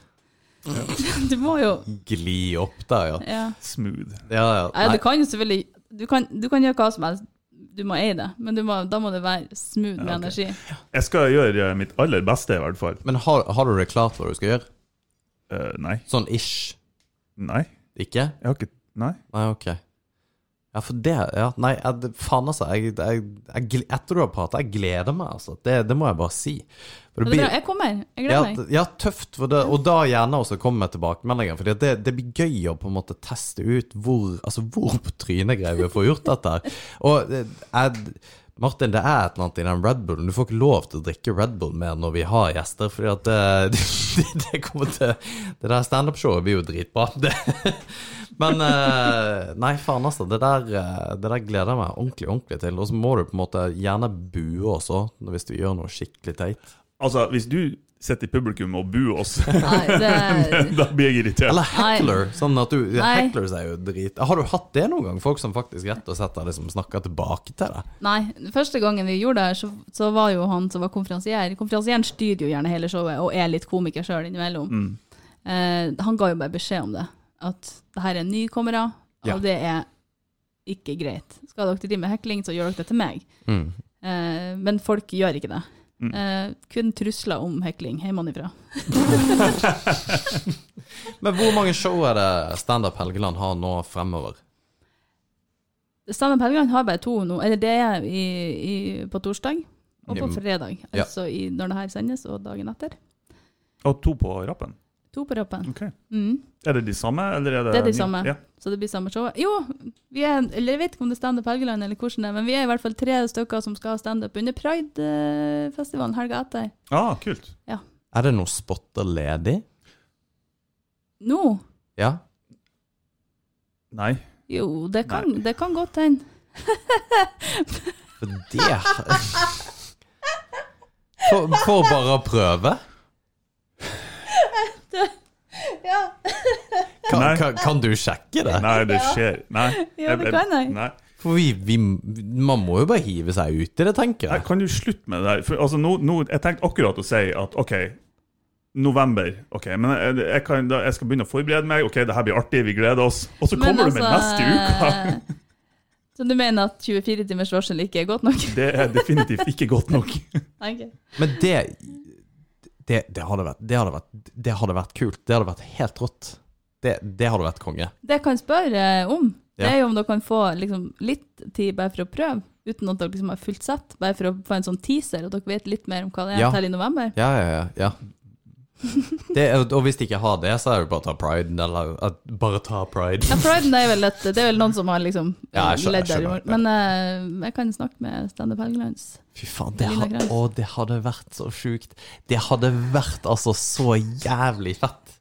Du må jo Gli opp der, ja. Ja. Smooth. Ja, ja. Nei, du kan jo selvfølgelig du kan, du kan gjøre hva som helst. Du må eie det, men du må, da må det være smooth med okay. ok. energi. Jeg skal gjøre eh, mitt aller beste, i hvert fall. Men har, har du det klart hva du skal gjøre? Uh, nei. Sånn ish? Nei. Ikke? Jeg har ikke Nei. Nei, ok. Ja, for det Ja, nei, jeg, faen altså. Jeg, jeg, jeg, etter du har pratet, jeg gleder meg, altså. Det, det må jeg bare si. For det blir, bra. Jeg kommer. Jeg gleder meg. Ja, ja, tøft. Det, og da gjerne også komme med tilbakemeldinger. For det, det blir gøy å på en måte teste ut hvor Altså hvor på trynet greier vi å få gjort dette. Og eh, jeg, Martin, det er et eller annet i den Red Bullen. Du får ikke lov til å drikke Red Bull mer når vi har gjester, fordi at det, det, det kommer til Det der standup-showet blir jo dritbra. Det, men eh, Nei, faen, altså. Det der, eh, det der gleder jeg meg ordentlig, ordentlig til. Og så må du på en måte gjerne bue også, hvis du gjør noe skikkelig teit. Altså, hvis du sitter i publikum og buer oss, Nei, det, da blir jeg irritert. Eller heckler. Sånn at du Nei. Hecklers er jo drit. Har du hatt det noen gang? Folk som faktisk rett og slett har liksom snakka tilbake til deg? nei, første gangen vi gjorde det, så, så var jo han som var konferansier Konferansieren styrer jo gjerne hele showet og er litt komiker sjøl innimellom. Mm. Eh, han ga jo bare beskjed om det. At det her er nykommere, Ja. og det er ikke greit. Skal dere drive med hekling, så gjør dere det til meg. Mm. Eh, men folk gjør ikke det. Mm. Eh, kun trusler om hekling hjemmefra. Men hvor mange show er det Standup Helgeland har nå fremover? Standup Helgeland har bare to nå. Eller det er i, i, på torsdag og på Mm. fredag. Ja. Altså i, når det her sendes, og dagen etter. Og to på rappen. To på rappen. Ok. Mm. Er det de samme, eller er det Det er de nye? samme. Ja. Så det blir samme show. Jo, vi er, eller jeg vet ikke om det er standup Helgeland, eller hvordan det er, men vi er i hvert fall tre stykker som skal ha standup under Pride-festivalen helga etter. Ah, kult. Er det noen spotter ledig? Nå? Ja? Nei. Jo, det kan, det kan godt hende. For det For, for bare å prøve? Ja, Kan, kan, kan du sjekke det? Nei, det skjer. Nei. Ja, det kan jeg. Nei. For vi, vi Man må jo bare hive seg ut i det, tenker Nei, jeg. kan du slutte med det der? For, altså, nå, nå, jeg tenkte akkurat å si at OK, november. ok, Men jeg, jeg, kan, da, jeg skal begynne å forberede meg. OK, det her blir artig, vi gleder oss. Og så kommer du med neste uke! altså, Så du mener at 24 timers varsel ikke er godt nok? Det er definitivt ikke godt nok. okay. Men det det, det, hadde vært, det, hadde vært, det hadde vært kult. Det hadde vært helt rått. Det, det hadde vært konge. Det jeg kan spørre om, det er jo om dere kan få liksom, litt tid bare for å prøve, uten at dere liksom har fullt sett, bare for å få en sånn teaser, og dere vet litt mer om hva det er Ja. til i november. Ja, ja, ja. ja. Det, og hvis de ikke har det, så er det bare å ta pride. Eller at bare ta pride. Ja, Priden er vel, et, det er vel noen som har liksom Ja, skjønner, jeg skjønner. Men uh, jeg kan snakke med Standup Helgelands. Fy faen, det, ha, å, det hadde vært så sjukt. Det hadde vært altså så jævlig fett.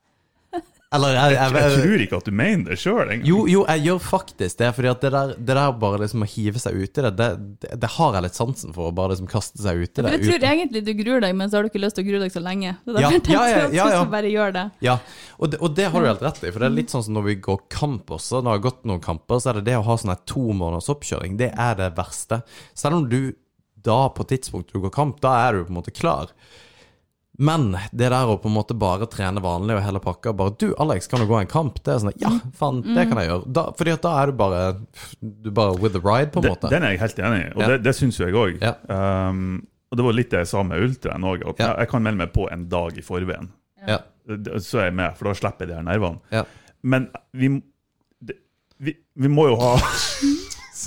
Eller jeg, jeg, Jeg tror ikke at du mener det sjøl engang. Jo, jo, jeg gjør faktisk det. Fordi at det der, det der bare liksom å hive seg ut i det, det, det, det har jeg litt sansen for. Å bare liksom kaste seg ut i det. jeg tror uten- egentlig du gruer deg, men så har du ikke lyst til å grue deg så lenge. Det er Ja, derfor ja, ja, ja, ja. bare gjør det. Ja, og det, og det har du helt rett i. For det er litt sånn som når vi går kamp også. Når jeg har gått noen kamper, så er det det å ha sånn her to måneders oppkjøring. Det er det verste. Selv om du da på tidspunktet du går kamp, da er du på en måte klar. Men det der å på en måte bare trene vanlig og hele pakka Bare du, Alex, kan du gå en kamp? Det er sånn Ja, faen, det kan jeg gjøre. Da, fordi at da er du bare Du bare with the ride, på en måte. den er jeg helt enig i, og Ja. det, det syns jo jeg òg. Ja. Um, og det var litt det jeg sa med ultraen òg, Ja. jeg, jeg kan melde meg på en dag i forveien. Ja. Så er jeg med, for da slipper jeg de her nervene. Ja. Men vi, det, vi, vi må jo ha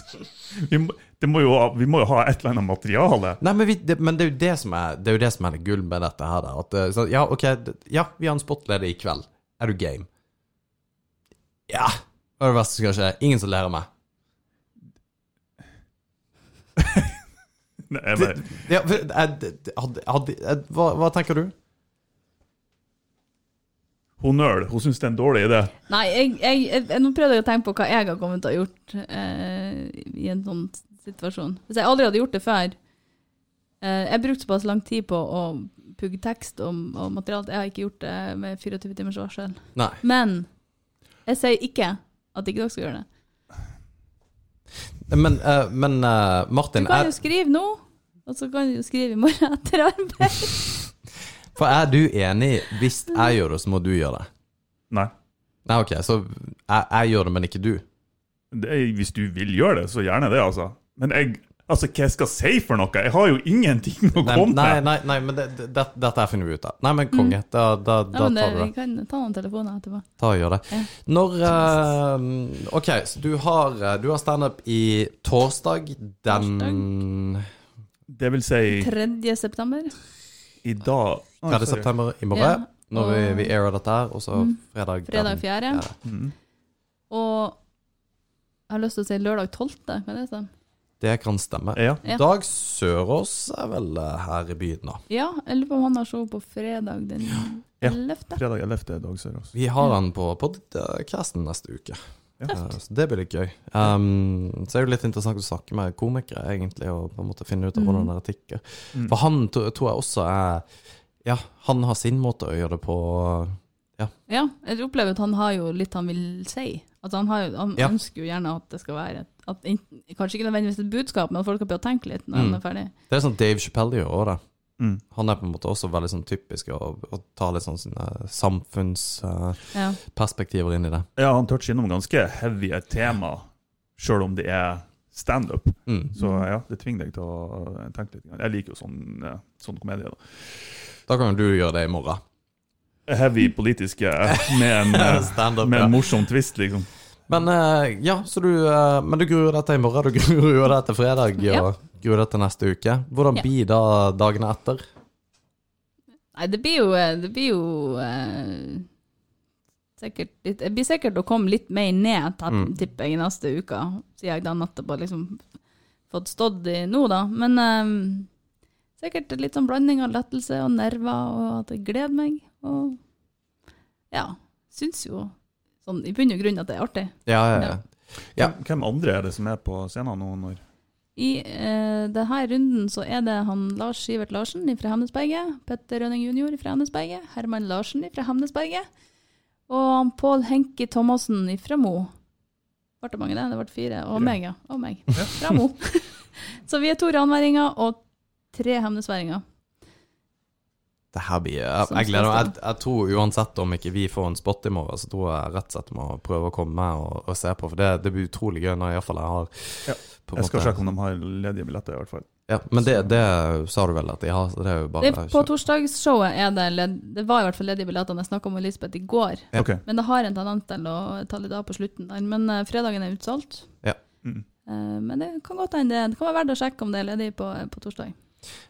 vi, må, må jo vi må jo ha et eller annet materiale. Nei, men, vi, det, men det er jo det som er Det er jo det som er gull med dette her. At, eh, så, ja, ok, ja, vi har en spotleder i kveld. Er du game? Ja. Hva er det verste som skal skje? Ingen som ler av meg. Det Ja, for, d- d- hadde, hadde, hva, hva tenker du? hun nøl, hun syns det er en dårlig idé. Nei, jeg, jeg, jeg, nå prøvde jeg å tenke på hva jeg har kommet til å gjort eh, i en sånn situasjon. Hvis jeg aldri hadde gjort det før eh, Jeg brukte såpass lang tid på å pugge tekst og, og materiale. Jeg har ikke gjort det med 24 timers varsel. Nei. Men jeg sier ikke at ikke dere skal gjøre det. Men, uh, men Du Martin, kan er, jo skrive nå, og så kan du jo skrive i morgen etter arbeid. for er du enig hvis jeg gjør det, så må du gjøre det? Nei. Nei, ok, så jeg, jeg gjør det, men ikke du? Det er, hvis du vil gjøre det, så gjerne det, altså. Men jeg, altså, hva jeg skal si for noe? Jeg har jo ingenting å Nei, komme nei, med. nei, nei men det, det, det, dette finner vi ut av. Nei, men konge, da, da, Ja, da men det, tar du det. vi kan ta noen telefoner etterpå. Ta og gjør det. Ja. Når uh, Ok, så du har, eh, du har standup i torsdag den Det vil si 3. september. i dag 3. september i morgen. Ja, Når vi, vi airer dette her, og så Mm. fredag den Fredag 4. fjerde. Mm. Og jeg har lyst til å si lørdag 12. Hva er det sånn? Det kan stemme. Ja. Ja. Dag Sørås er vel eh, her i byen, da. Ja, jeg lurer på om han har show på fredag den Ja. 11. Fredag 11. dag Sørås. Vi har han på podcasten neste uke. Ja. Eh, Så det blir litt gøy. Um, så er det jo litt interessant å snakke med komikere, egentlig, og på en måte finne ut av hvordan det tikker. Mm. For han to- tror jeg også er Ja, han har sin måte å gjøre det på. Ja, jeg opplever at han har jo litt han vil si. Altså han, har jo, han Ja. ønsker jo gjerne at det skal være et, at, in- Kanskje ikke nødvendigvis et budskap, men at folk har begynt å tenke litt når Mm. de er ferdig. Det er sånn Dave Chappelle gjør også da. Mm. Han er på en måte også veldig sånn typisk å, å ta litt sånn sine samfunnsperspektiver Ja. inn i det. Ja, han toucher innom ganske heavy tema, sjøl om det er standup. Mm. Så ja, det tvinger deg til å tenke litt. Jeg liker jo sånn, eh, sånn komedie. da. Da kan jo du gjøre det i morgen. Heavy politiske med en, eh, med en morsom twist, liksom. Men eh, ja, så du eh, Men du gruer deg til i morgen, du gruer deg til fredag, Ja. og gruer deg til neste uke. Hvordan Ja. blir da dagene etter? Nei, det blir jo, det blir jo uh, sikkert litt Det blir sikkert å komme litt mer ned, Mm. tipper jeg, neste uke. Siden jeg da nettopp har liksom fått stått i nå, da. Men eh, sikkert litt sånn blanding av lettelse og nerver, og at jeg gleder meg. Og ja, syns jo sånn i bunn og grunn at det er artig. Ja, ja, ja. Ja. Hvem andre er det som er på scenen nå? når I eh, denne runden så er det han Lars Sivert Larsen fra Hemnesberget, Petter Rønning jr. fra Hemnesberget, Herman Larsen fra Hemnesberget og han Pål Henki Thomassen fra Mo. Ble det mange det? Det ble fire. Og Fire. meg, ja. Og meg. Fra Mo. så vi er to ranværinger og tre hemnesværinger. Det her blir Jeg, jeg gleder meg. Jeg, jeg tror uansett om ikke vi får en spot i morgen, så tror jeg rett og slett må prøve å komme og, og se på. For det, det blir utrolig gøy når iallfall jeg har Ja, Jeg skal sjekke om de har ledige billetter, i hvert fall. Ja, men det, det sa du vel at de har, så det er jo bare Det, på torsdagsshowet er det led, Det var i hvert fall ledige billetter. Jeg snakka med Elisabeth i går. Ja. Okay. Men det har en tendens til å ta litt av på slutten der. Men uh, fredagen er utsolgt. Mm. Uh, men det kan godt hende det, det kan være verdt å sjekke om det er ledig på, på torsdag.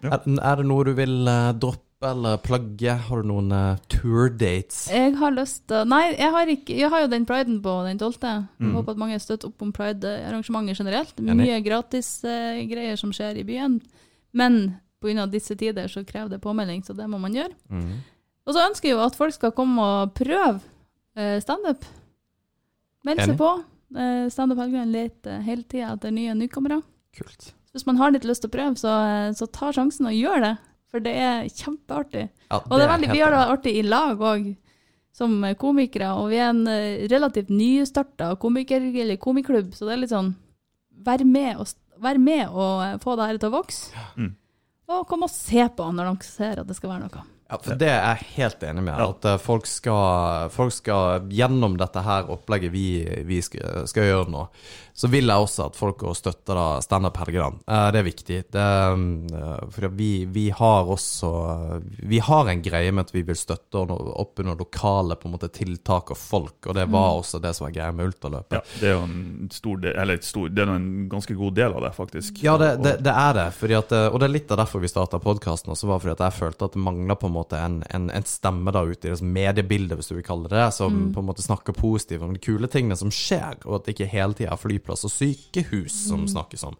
Er, er det noe du vil uh, droppe eller plagge? Har du noen uh, tour dates? Jeg har lyst til Nei, jeg har, ikke, jeg har jo den priden på den 12. Mm. Jeg håper at mange støtter opp om pride-arrangementet generelt. Er mye gratis-greier som skjer i byen. Men pga. disse tider så krever det påmelding, så det må man gjøre. Mm. Og så ønsker jeg jo at folk skal komme og prøve uh, standup. Meld seg på. Uh, Standup Helgeland leter hele tida etter nye nykommere. Kult. Hvis man har litt lyst til å prøve, så, eh, så ta sjansen og gjør det. For det er kjempeartig. Ja, Og det er veldig, vi har det artig i lag òg, som komikere. Og vi er en eh, relativt nystarta komikerklubb, så det er litt sånn Vær med og, vær med og eh, få det her til å vokse. Mm. Og kom og se på når de ser at det skal være noe. Ja, for det er jeg helt enig med. At eh, folk skal, folk skal gjennom dette her opplegget vi, vi skal, skal gjøre nå, så vil jeg også at folk støtter Standup Helgeland. Eh, det er viktig. Det, eh, for vi, vi har også Vi har en greie med at vi vil støtte opp under lokale på en måte tiltak og folk, og det var også det som var greia med ultraløpet. Ja, det er jo en stor del, eller stor, det er en ganske god del av det, faktisk. Ja, det, det, det er det. At, eh, og det er litt av derfor vi starta podkasten. Også var fordi at jeg følte at det mangla på en en, en, en stemme da ute i det mediebildet, hvis du vil kalle det det, som på en måte snakker positivt om de kule tingene som skjer, og at det ikke hele tida er flyplass og sykehus som snakkes om.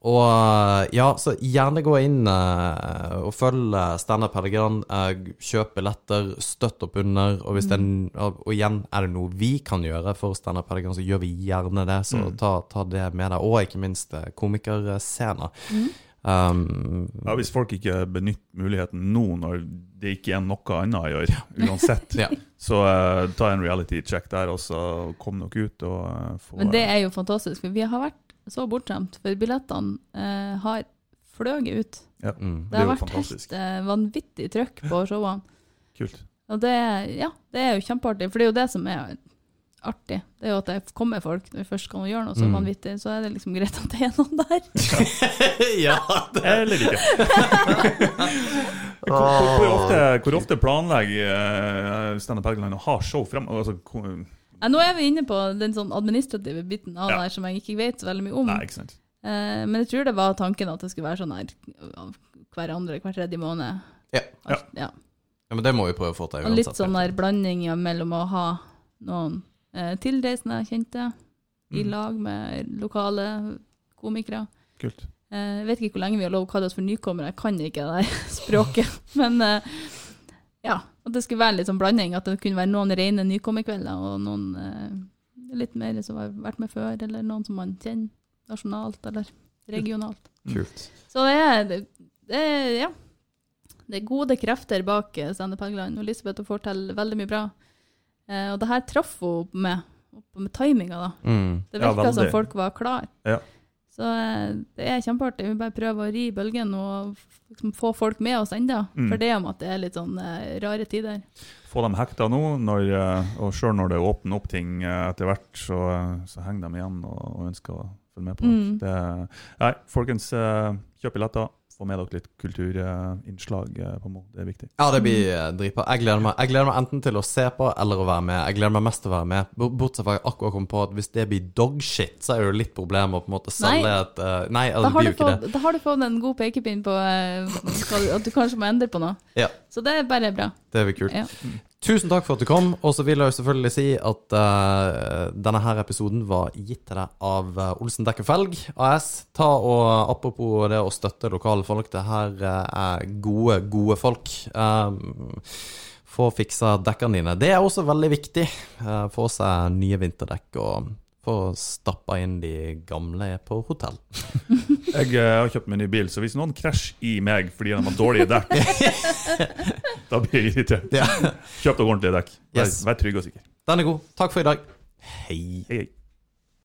Og eh, ja, så gjerne gå inn eh, og følg Steinar Helgeland. eh, kjøp billetter, støtt opp under. Og hvis det er, og og igjen, er det noe vi kan gjøre for Steinar Helgeland, så gjør vi gjerne det. Så ta, ta det med deg. Og ikke minst eh, komikerscener. Um, Ja, Hvis folk ikke benytter muligheten nå, når det ikke er noe annet å gjøre, uansett, ja. så uh, ta en reality check der, og så kom dere ut og uh, få Men det er jo fantastisk, for vi har vært så bortskjemt, for billettene uh, har fløyet ut. ja, Mm. Det, Det er har vært fantastisk. helt vanvittig trøkk på showene. Kult. Og det, ja, det er jo kjempeartig, for det er jo det som er artig. Det er jo at det kommer folk når vi først skal gjøre noe så Mm. vanvittig, så er det liksom greit at det er noen der. ja, det Eller ikke. Hvor, hvor, ofte, hvor ofte planlegger uh, Standup Helgeland å ha show frem? Altså, hvor, Ja, nå er vi inne på den sånn administrative biten av Ja. det her som jeg ikke vet så veldig mye om. nei, ikke sant. Eh, men jeg tror det var tanken at det skulle være sånn her hver andre, hver tredje måned. Ja. Alt, ja. Ja, men det må vi prøve å få til Og litt sånn der blanding ja, mellom å ha noen eh, tilreisende kjente i Mm. lag med lokale komikere. Kult. Eh, Jeg vet ikke hvor lenge vi har lov å kalle oss for nykommere, jeg kan ikke det der språket. Men eh, ja, at det skulle være litt sånn blanding. At det kunne være noen rene nykommerkvelder, og noen eh, litt mer som har vært med før, eller noen som man kjenner nasjonalt eller regionalt. Kult. Så det er, det, det er ja. Det er gode krefter bak Standup Helgeland. og Elisabeth får til veldig mye bra. Eh, og det her traff hun med, med timinga, da. Mm. Det Ja, virka som veldig. folk var klar. Ja. Så eh, det er kjempeartig. Vi bare prøver å ri bølgen og liksom få folk med oss enda. Mm. For det om at det er litt sånn eh, rare tider. Få dem hekta nå, når, eh, og sjøl når det åpner opp ting etter hvert, så, så henger de igjen og, og ønsker å følge med på det. Mm. det. Nei, folkens, kjøp billetter. Få med dere litt kulturinnslag eh, på Mo. Det er viktig. Ja, det blir eh, dritbra. Jeg jeg gleder meg enten til å se på eller å være med. Jeg gleder meg mest til å være med. Bortsett fra jeg akkurat kom på at hvis det blir dogshit, så er det jo litt problem å på en måte selge et uh, Nei, det har, blir du jo ikke fått, det. da har du fått en god pekepinn på uh, at du kanskje må endre på noe. Ja. Så det er bare bra. Det blir kult. Ja. Tusen takk for at du kom. Og så vil jeg selvfølgelig si at uh, denne her episoden var gitt til deg av eh, Olsen Dekke Felg AS. Ta og Apropos det å støtte lokale folk, det her eh, er gode, gode folk. Um, få fiksa dekkene dine. Det er også veldig viktig. Uh, få seg nye vinterdekk og Få stappa inn de gamle på hotell. Jeg eh, har kjøpt meg ny bil, så hvis noen krasjer i meg fordi de har dårlige dekk, da blir jeg irritert. Ja. Kjøp deg ordentlige dekk. Vær, Yes. vær trygg og sikker. Den er god. Takk for i dag. Hei. Hei, hei.